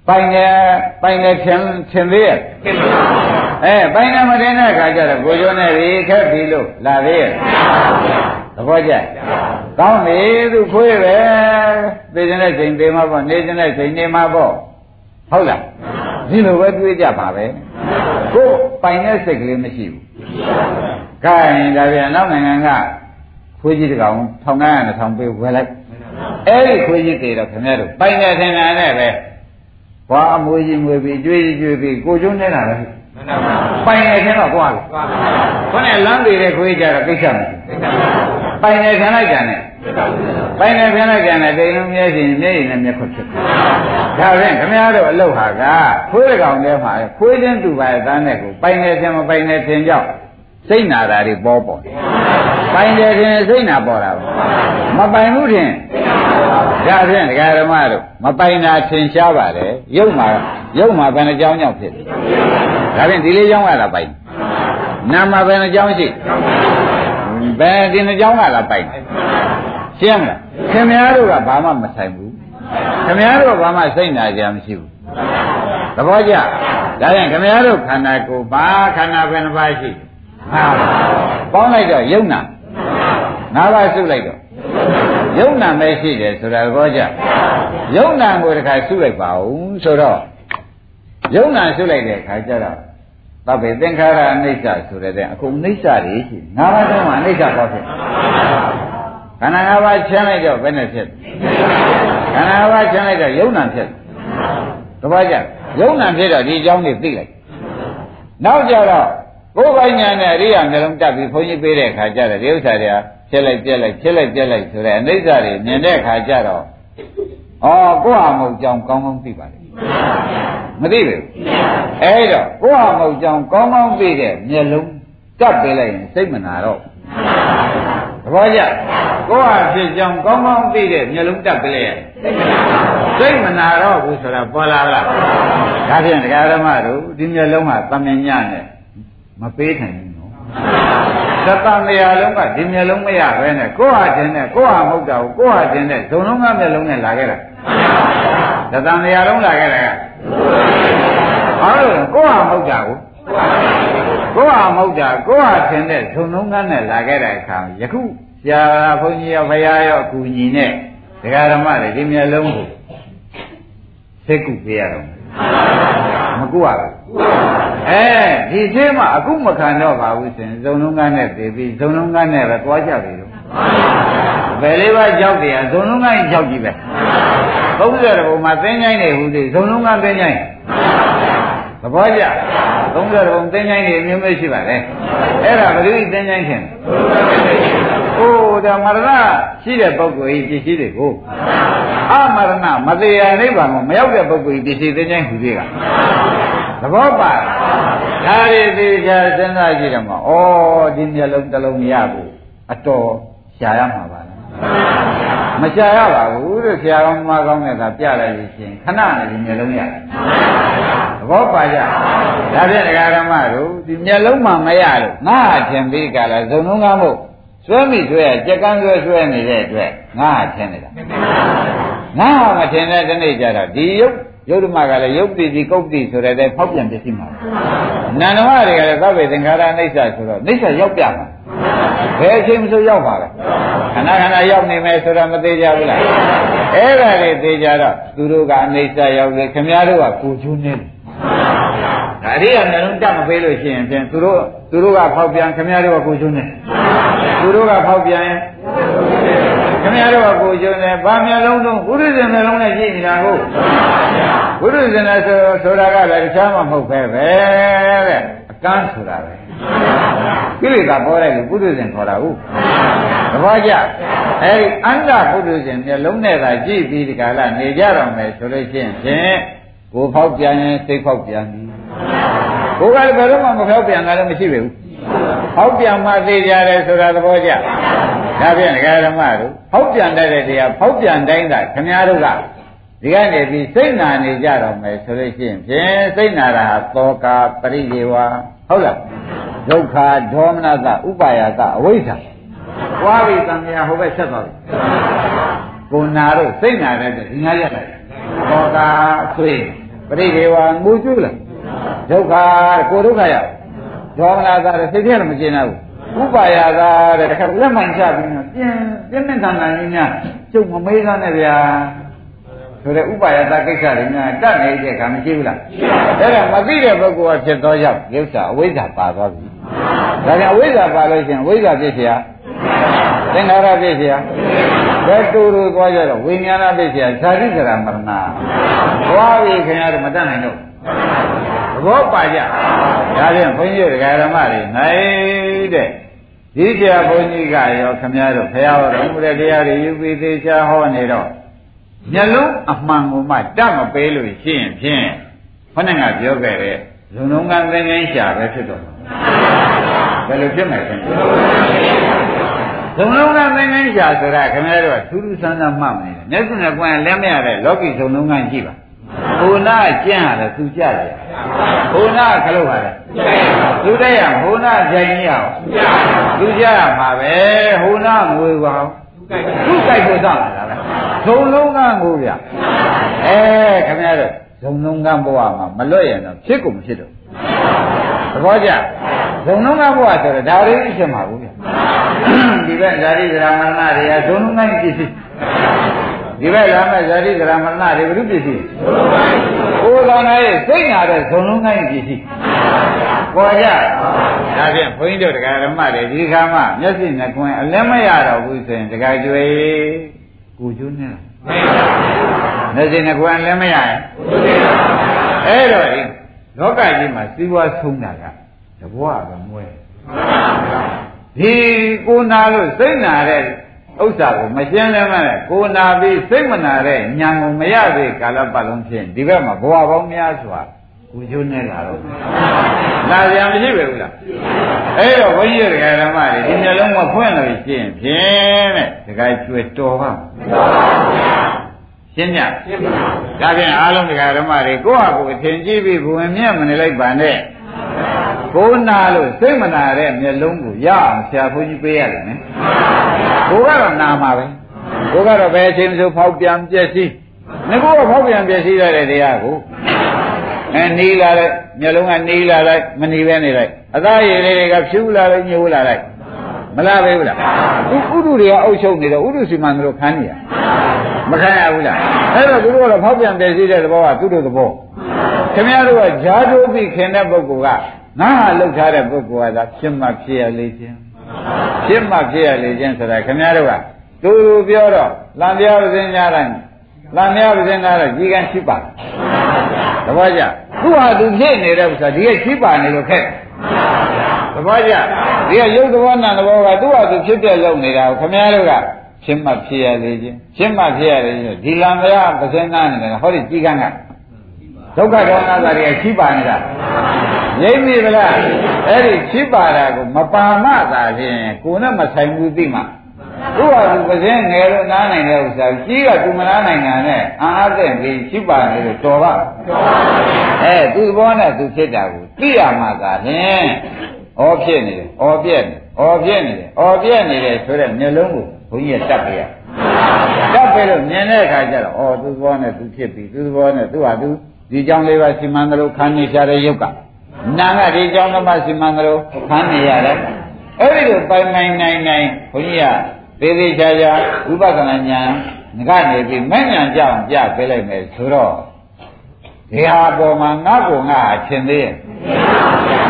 ပိုင်တယ်ပိုင်တယ်ထင်ထင်သေးရဲ့ထင်ပါဘူးအဲပိုင်တယ်မတင်တဲ့အခါကျတော့ကိုကျော်နဲ့ဒီခက်ပြီလို့လာသေးရဲ့ သဘောကျကောင်းပြီသူခွေးပဲသိတဲ့ချိန်သိမှာပေါ့နေတဲ့ချိန်နေမှာပေါ့ဟုတ်လားဒီလိုပဲတွေးကြပါပဲကိုပိုင်တဲ့စိတ်ကလေးမရှိဘူးကဲဒါပြန်နောက်နိုင်ငံကခွေးကြီးတကောင်ထောင်900နဲ့ထောင်ပေးဝယ်လိုက်အဲ့ဒီခွေးကြီးတွေတော့ခင်ဗျားတို့ပိုင်တဲ့ထင်တာနဲ့ပဲဘွာအမွေကြီးမွေပြီးကျွေးကျွေးပြီးကိုကျွန်းနေတာပဲပိုင်နေခြင်းတော့ကွာလို့ခေါင်းနဲ့လမ်းသေးတဲ့ခွေးကြတော့ကိစ္စမရှိ ပိုင်နေခံလိုက်ကြတယ်ပိုင်နေခံလိုက်ကြတယ်တိမ်လုံးမြဲစီမျက်ရည်နဲ့မျက်ခွက်ဖြစ်ဒါဖြင့်ခမည်းတော်အလုဟာကခွေးကောင်ထဲမှာခွေးချင်းသူပါရဲ့သားနဲ့ကိုပိုင်နေခြင်းမပိုင်နေခြင်းကြောင့်စိတ်နာတာတွေပေါ်ပေါ်ပိုင်တယ်ခြင်းစိတ်နာပေါ်တာမပိုင်ဘူးခြင်းဒါဖြင့်ဒကာဓမ္မတို့မပိုင်တာထင်ရှားပါတယ်ရုပ်မှာရုပ်မှာဘယ်နှကြောင်းကြောင့်ဖြစ်တယ်ဒါဖြင့်ဒီလေးကြောင်းကလာပိုင်နာမှာဘယ်နှကြောင်းရှိ ဘယ်ဒီနှကြောင်းကလာပိုင်ရှင်းမလားခင်ဗျားတို့ကဘာမှမဆိုင်ဘူးခင်ဗျားတို့ကဘာမှစိတ်နာကြမရှိဘူးသဘောကျဒါဖြင့်ခင်ဗျားတို့ခန္ဓာကိုယ်ဘာခန္ဓာဘယ်နှပါးရှိဟာပေါင်းလိုက်တော့ယုံနာငါးပါးစုလိုက်တော့ယုံနာပဲရှိတယ်ဆိုတာသဘောကျယုံနာကိုတခါစုလိုက်ပါဦးဆိုတော့ယုံနာစုလိုက်တဲ့အခါကျတော့ သဗ္ဗေသင်္ခါရအနိစ္စဆိုတဲ့အခုအနိစ္စတွေရှိငါးပါးတော့မှအနိစ္စပေါ်ဖြစ်ခန္ဓာငါးပါးချမ်းလိုက်တော့ဘယ်နဲ့ဖြစ်ခန္ဓာငါးပါးချမ်းလိုက်တော့ယုံနာဖြစ်သဘောကျယုံနာဖြစ်တော့ဒီအကြောင်းတွေသိလိုက်နောက်ကြတော့ကိုယ်ပိုင်ညာနဲ့အရိယာမျိုးလုံးတက်ပြီးဘုန်းကြီးပေးတဲ့အခါကျတော့ဒီဥစ္စာတွေဖြစ်လိုက်ပြက်လိုက်ဖြစ်လိုက်ပြက်လိုက်ဆိုတဲ့အနိစ္စတွေမြင်တဲ့အခါကျတော့ဩကိုယ့်ဟာမဟုတ်ကြောင်းကောင်းကောင်းသိပါလေ မသိဘူးအဲ့တော့ကိုယ့်ဟာမဟုတ်ကြောင်းကောင်းကောင်းသိတဲ့မျက်လုံးကပ်ပေးလိုက်ရင်စိတ်မနာတော့သဘောကျကိုယ့်ဟာဖြစ်ကြောင်းကောင်းကောင်းသိတဲ့မျက်လုံးတက်ပေးလိုက်ရင်စိတ်မနာတော့ဘူးဆိုတာပေါ်လာလားဒါဖြင့်တရားဓမ္မတို့ဒီမျက်လုံးဟာသမဉ္ညနဲ့မပေးနိုင်ဘူးနော်သ တ္တမယာလုံးကဒီမျက်လုံးမရပဲနဲ့ကိုယ့်ဟာတင်နဲ့ကိုယ့်ဟာမဟုတ်တာကိုကိုယ့်ဟာတင်နဲ့ဇုံလုံးကမျက်လုံးနဲ့လာခဲ့တာသတ္တမယာလုံးလာခဲ့တာကဘာလို့ကိုယ့်ဟာမဟုတ်တာကိုကိုယ့်ဟာမဟုတ်တာကိုယ့်ဟာတင်တဲ့ဇုံလုံးကနဲ့လာခဲ့တဲ့အခါယခုယရှာဘုန်းကြီးရောဘုရားရောအကူညီနဲ့ဒကာဓမ္မတွေဒီမျက်လုံးကိုစိတ်ကုပေးရတော့ မကုရဘူးအဲဒီသေးမှအခုမခံတော့ပါဘူးရှင်ဇုံလုံးကားနဲ့သိပြီးဇုံလုံးကားနဲ့ပဲသွားကြပြီလို့ဘယ်လေးပါးကြောက်တယ်ဇုံလုံးကားကြီးကြောက်ကြည့်ပဲ30ဘုံမှာသင်္ချိုင်းနေဟူသည်ဇုံလုံးကားသင်္ချိုင်းသဘောကျ30ဘုံသင်္ချိုင်းနေအမျိုးမျိုးရှိပါလေအဲ့ဒါဘယ်လိုသင်္ချိုင်းခင် အိုးဒါမရဏရှိတဲ့ပုဂ္ဂိုလ်ကြီးပစ္စည်းတွေကိုအမရဏမတရားနိဗ္ဗာန်ကိုမရောက်တဲ့ပုဂ္ဂိုလ်ကြီးပစ္စည်းသင်္ချိုင်းဟူသေးကသဘောပါဒါရီသေးချာစဉ်းစားကြည့်တယ်မှာဩဒီမျက်လုံးတစ်လုံးမရဘူးအတော်ရှားရမှာပါလားမရှားရပါဘူးလို့ဆရာကောင်းမကောင်းတဲ့ကပြလိုက်လို့ရှိရင်ခဏနဲ့ဒီမျက်လုံးရတယ်သဘောပါကြဒါဖြင့်ဒကာရမတို့ဒီမျက်လုံးမှမရလို့ငါအထင်ပြီးကြလားဇုံလုံးကားမို့ ဆွဲမိဆွဲရကြက်ကန်းဆွဲဆွဲနေတဲ့အတွက်ငါအထင်နေတာငါမထင်တဲ့ဒီနေ့ကျတော့ဒီယုတ်ယုတ်ဓမ္မကလည်းယုတ်တိတိကုတ်တိဆိုတဲ့ဖောက်ပြန်ပစ္စည်းမှာနန္ဒမတွေကလည်းသဗ္ဗေသင်္ခါရအိဋ္ဌဆိုတော့အိဋ္ဌရောက်ပြမှာဘယ်အချိန်မှဆိုရောက်ပါလဲခဏခဏရောက်နေမယ်ဆိုတော့မသေးကြဘူးလားအဲ့ဒါတွေသိကြတော့သူတို့ကအနိစ္စရောက်တယ်ခင်ဗျားတို့ကကိုကျွန်းနေတယ် ဒါအရိယာနှလုံးတက်မပေးလို့ရှိရင်ဖြင့်သူတို့သူတို့ကဖောက်ပြန်ခင်ဗျားတို့ကကိုကျွန်းနေသူတို့ကဖောက်ပြန်ရင်ခင်ဗျားတို့ကကိုကျွန်းနေဗာမျက်လုံးတော့ဘုရားရှင်မျက်လုံးနဲ့ကြည့်နေတာကိုဘုရားရှင်လည်းဆိုဆိုတာကလည်းတခြားမှမဟုတ်ပဲပဲတဲ့အကန်းဆိုတာပဲကိလေသာပေါ်လိုက်လို့ပုထုဇဉ်ခေါ်တာဟုတ်သဘောကျအဲဒီအန္တပုထုဇဉ်မျက်လုံးနဲ့သာကြည့်ပြီးဒီကလာနေကြတော့မယ်ဆိုလို့ရှိရင်ဖြင့်ကိုဖောက်ပြန်ရင်စိတ်ဖောက်ပြန်ပြီ ကိုကလည်းဘယ်တော့မှမဖောက်ပြန်တာလည်းမရှိပါဘူးဖောက်ပြန်မှသိကြတယ်ဆိုတာသဘောကျဒါဖြင့်ဒကာဓမ္မတို့ဖောက်ပြန်တဲ့တရားဖောက်ပြန်တိုင်းသာခင်ဗျားတို့ကဒီကနေပြီးစိတ်နာနေကြတော့မယ်ဆိုလို့ရှိရင်ဖြင့်စိတ်နာတာဟာသောကာပရိဒေဝဟုတ်လားဒုက္ခဒေါမနတဥပါယတအဝိဇ္ဇာွားပြီတန်မြာဟိုဘက်ဆက်သွားပြီကိုနာတို့စိတ်နာတဲ့ဒီငါရက်လိုက်သောကာဆွေးပရိဒေဝငိုကျူးလား ဒုက္ခကိုဒုက္ခရောက်ဒေါမနတတဲ့စိတ်ထဲလည်းမကျင်ဘူးဥပါယသာတဲ့တခါလက်မှန်ချပြီးတော့ပြင်းပြင်းနဲ့ထန်ထန်ကြီးများကျုပ်မမေးသားနဲ့ဗျာဆိုတဲ့ဥပါယတာကိစ္စတွေများတတ်နေတဲ့အခါမရှိဘူးလားအဲ့ဒါမသိတဲ့ပုဂ္ဂိုလ်ကဖြစ်သောကြောင့်ဥစ္စာအဝိဇ္ဇာပါသွားပြီဒါကြောင့်အဝိဇ္ဇာပါလို့ရှိရင်အဝိဇ္ဇာဖြစ်เสียသင်္ခါရဖြစ်เสียဘယ်တူတူသွားကြတော့ဝိညာဏဖြစ်เสียဇာတိကရမရဏသွားပြီခင်ဗျားတို့မတတ်နိုင်တော့သ ဘောပါကြဒါဖြင့်ဘုန်းကြီးတို့ဓမ္မတွေနိုင်တဲ့ဒီဆရာဘုန်းကြီးကရောခမည်းတော်ဖရာတော်မူတဲ့တရားတွေယူပြီးသေးချာဟောနေတော့မျက်လုံးအမှန်ကိုမှတတ်မပေးလို့ရှိရင်ဖြင့်ခொနဲ့ကပြောခဲ့တဲ့ဇုံလုံးကသင်္ကန်းရှာပဲဖြစ်တော့ဘယ်လိုဖြစ်မှာလဲဇုံလုံးကသင်္ကန်းရှာဆိုတာခင်ဗျားတို့ကထူးထူးဆန်းဆန်းမှတ်မယ်မျက်စိနဲ့ကွမ်းလက်မရတဲ့လောကီဇုံလုံးကရှိပါ ဘုနာကျင့်ရတယ်သူကြတယ်ဘုနာခလုတ်ရတယ်သူတည်းရဘုနာကြိုင်ရအောင်သူကြရမှာပဲဘုနာငွေပါသူကြိုက်ဖို့သားလာတာဇုံလုံးကငိုးဗျအဲခင်ဗျားတို့ဇုံလုံးကဘဝမှာမလွတ်ရင်တော့ဖြစ်ကုန်မဖြစ်တော့သဘောကျဇုံလုံးကဘဝဆိုတော့ဒါလေးဖြစ်မှာဘူးဗျဒီဘက်ဇာတိဇရာမရဏတွေကဇုံလုံးကပစ္စည်း ဒီဘက်လာမဲ့ဇာတိဇရာမရဏတွေဘုရုပစ္စည်းကိုယ်တော်ရဲ့စိတ်နာတဲ့ဇုံလုံးကပစ္စည်းပေါ်ကြဒါဖြင့်ဘုန်းကြီးတို့တရားဓမ္မတွေဒီခါမှမျက်စိနဲ့ခွင်အလင်းမရတော့ဘူးဆိုရင်တရားကျွေးကိုကျွန်းနေလားမျက်စိနဲ့ခွင်အလင်းမရရင်အဲ့တော့ဒီလောကကြီးမှာစီးပွားဆုံးတာကတဘွားပဲမွဲဒီကိုနာလို့စိတ်နာတဲ့ ဥစ္စာကိုမရှင်းလည်းမနဲ့ကိုနာပြီးစိတ်မနာတဲ့ညာကိုမရသေးကာလပတ်လုံးဖြင့်ဒီဘက်မှာဘဝပေါင်းများစွာကိုကျွန်းနေလာတော့လာကြမရှိပဲဘူးလားအဲ့တော့ဘုန်းကြီးတွေကဓမ္မတွေဒီမျက်လုံးမဖွင့်လို့ရှိရင်ဖြင့်တဲ့တခါကျွေတော်ပါရှင်းညရှင်းပါဒါဖြင့်အားလုံးတရားဓမ္မတွေကိုယ့်ဟာကိုယ်အထင်ကြီးပြီးဘုံမြတ်မနေလိုက်ပါနဲ့ ကိုနာလို့စိတ်မနာတဲ့မျက်လုံးကိုရအောင်ဆရာဘုန်းကြီးပေးရတယ်နော်ကိုကတော့နာမှာပဲကိုကတော့ဘယ်အချိန်မှဖောက်ပြန်ပြည့်စည်ငါကဖောက်ပြန်ပြည့်စည်ရတဲ့တရားကိုအဲနီးလာတဲ့မျက်လုံးကနီးလာလိုက်မနီးပဲနေလိုက်အသားရည်လေးတွေကဖြူလာလိုက်ညှိုးလာလိုက်မလားပဲဘူးလားသူဥဒုတွေကအုပ်ချုပ်နေတော့ဥဒုစီမံတို့ခံနေရမခံရဘူးလားအဲ့တော့သူတို့ကတော့ဖောက်ပြန်တည်ရှိတဲ့သဘောကသူတို့သဘောခင်ဗျားတို့ကဂျာတိုးပြီးခင်တဲ့ပုဂ္ဂိုလ်က ငါဟာလှုပ်ထားတဲ့ပုဂ္ဂိုလ်ကသာဖြစ်မှဖြစ်ရလေခြင်းဖြစ်မှဖြစ်ရလေခြင်းဆိုတာခင်ဗျားတို့ကသူတို့ပြောတော့လံပြားပစင်းများတိုင်းလမ်းများပစင်းသားတော့ကြီးကန်းရှိပါသဘောကျသူဟာသူဖြစ်နေတဲ့ဥစ္စာဒီကရှိပါနေလို့ခက်သဘောကျဒီကရုပ်သဘောနာသဘောကသူ့ဟာသူဖြစ်တဲ့လုံနေတာကိုခမည်းတော်ကဖြစ်မှဖြစ်ရလေခြင်းဖြစ်မှဖြစ်ရလေခြင်းဒီလံများပစင်းသားနေတယ်ဟောဒီကြီးကန်းက ဒုက္ခဒေါသသာတွေကရှိပါနေတာရိပ်မိဗလားအဲ့ဒီရှိပါတာကိုမပါမသာဖြင့်ကိုယ်နဲ့မဆိုင်ဘူးသိမှသူ့ဟာသူပစင်းငယ်လို့နားနိုင်တဲ့ဥစ္စာကြီးကသူမနားနိုင်တာနဲ့အာအသင့်ပြီးရှိပါနေလို့တော်ပါတော်ပါအဲသူ့ဘောနဲ့သူဖြစ်တာကိုသိရမှသာဖြင့်ဩဖြစ်နေတယ်ဩပြက်နေဩပြက်နေတယ်ဩပြက်နေတယ်ဆိုတဲ့မျက်လုံးကိုဘုန်းကြီးကတတ်ပြရတတ်ပြလို့မြင်တဲ့အခါကျတော့ဩသူ့ဘောနဲ့သူဖြစ်ပြီသူ့ဘောနဲ့သူ့ဟာသူ ဒီကြောင့်လေးပါစီမံသလိုခံနေကြတဲ့ယုတ်ကနာကဒီကြောင့်ကမှစီမံသလိုခံနေရတယ်အဲ့ဒီလိုပိုင်ပိုင်နိုင်နိုင်ဘုန်းကြီးကသေးသေးချာချာဝိပဿနာဉာဏ်ကနေပြီးမဲ့ဉာဏ်ကြအောင်ပြပေးလိုက်မယ်ဆိုတော့ဒီဟာပေါ်မှာငါ့ကိုငါအချင်းသေးရဲ့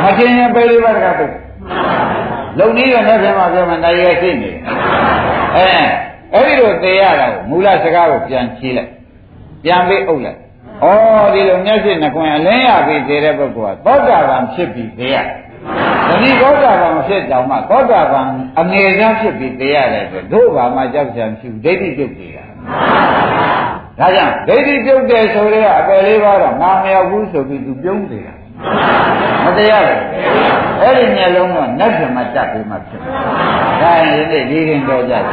မချင်းရင်ပဲလေးပါတကားပုတ်လုံနည်းရနဲ့ပြန်မှပြောမှနိုင်ရရှိနေအဲအဲ့ဒီလိုသေရတာကိုမူလစကားကိုပြန်ချီးလိုက်ပြန်ပြီးအုပ်လိုက် ဩဒီလိုမျက်စိနှခွင်အလင်းရပြီးသေတဲ့ပုဂ္ဂိုလ်ကသောတာပန်ဖြစ်ပြီးသေရတယ်။ဒီသောတာပန်ဖြစ်ကြောင်မှသောတာပန်အငယ်ဆုံးဖြစ်ပြီးသေရတယ်ဆိုတို့ဘာမှကြောက်ကြံဖြစ်ဒိဋ္ဌိပြုတ်နေတာ။ဒါကြောင့်ဒိဋ္ဌိပြုတ်တယ်ဆိုတော့အပယ်လေးပါတော့ငါမရောက်ဘူးဆိုပြီးသူပြုံးနေတာ။မတရားဘူး။အဲ့ဒီမျက်လုံးကနတ်ပြမတတ်ပြီးမှဖြစ်မှာ။ဒါရင်ဒီနေ့ဒီရင်တော့ကြတယ်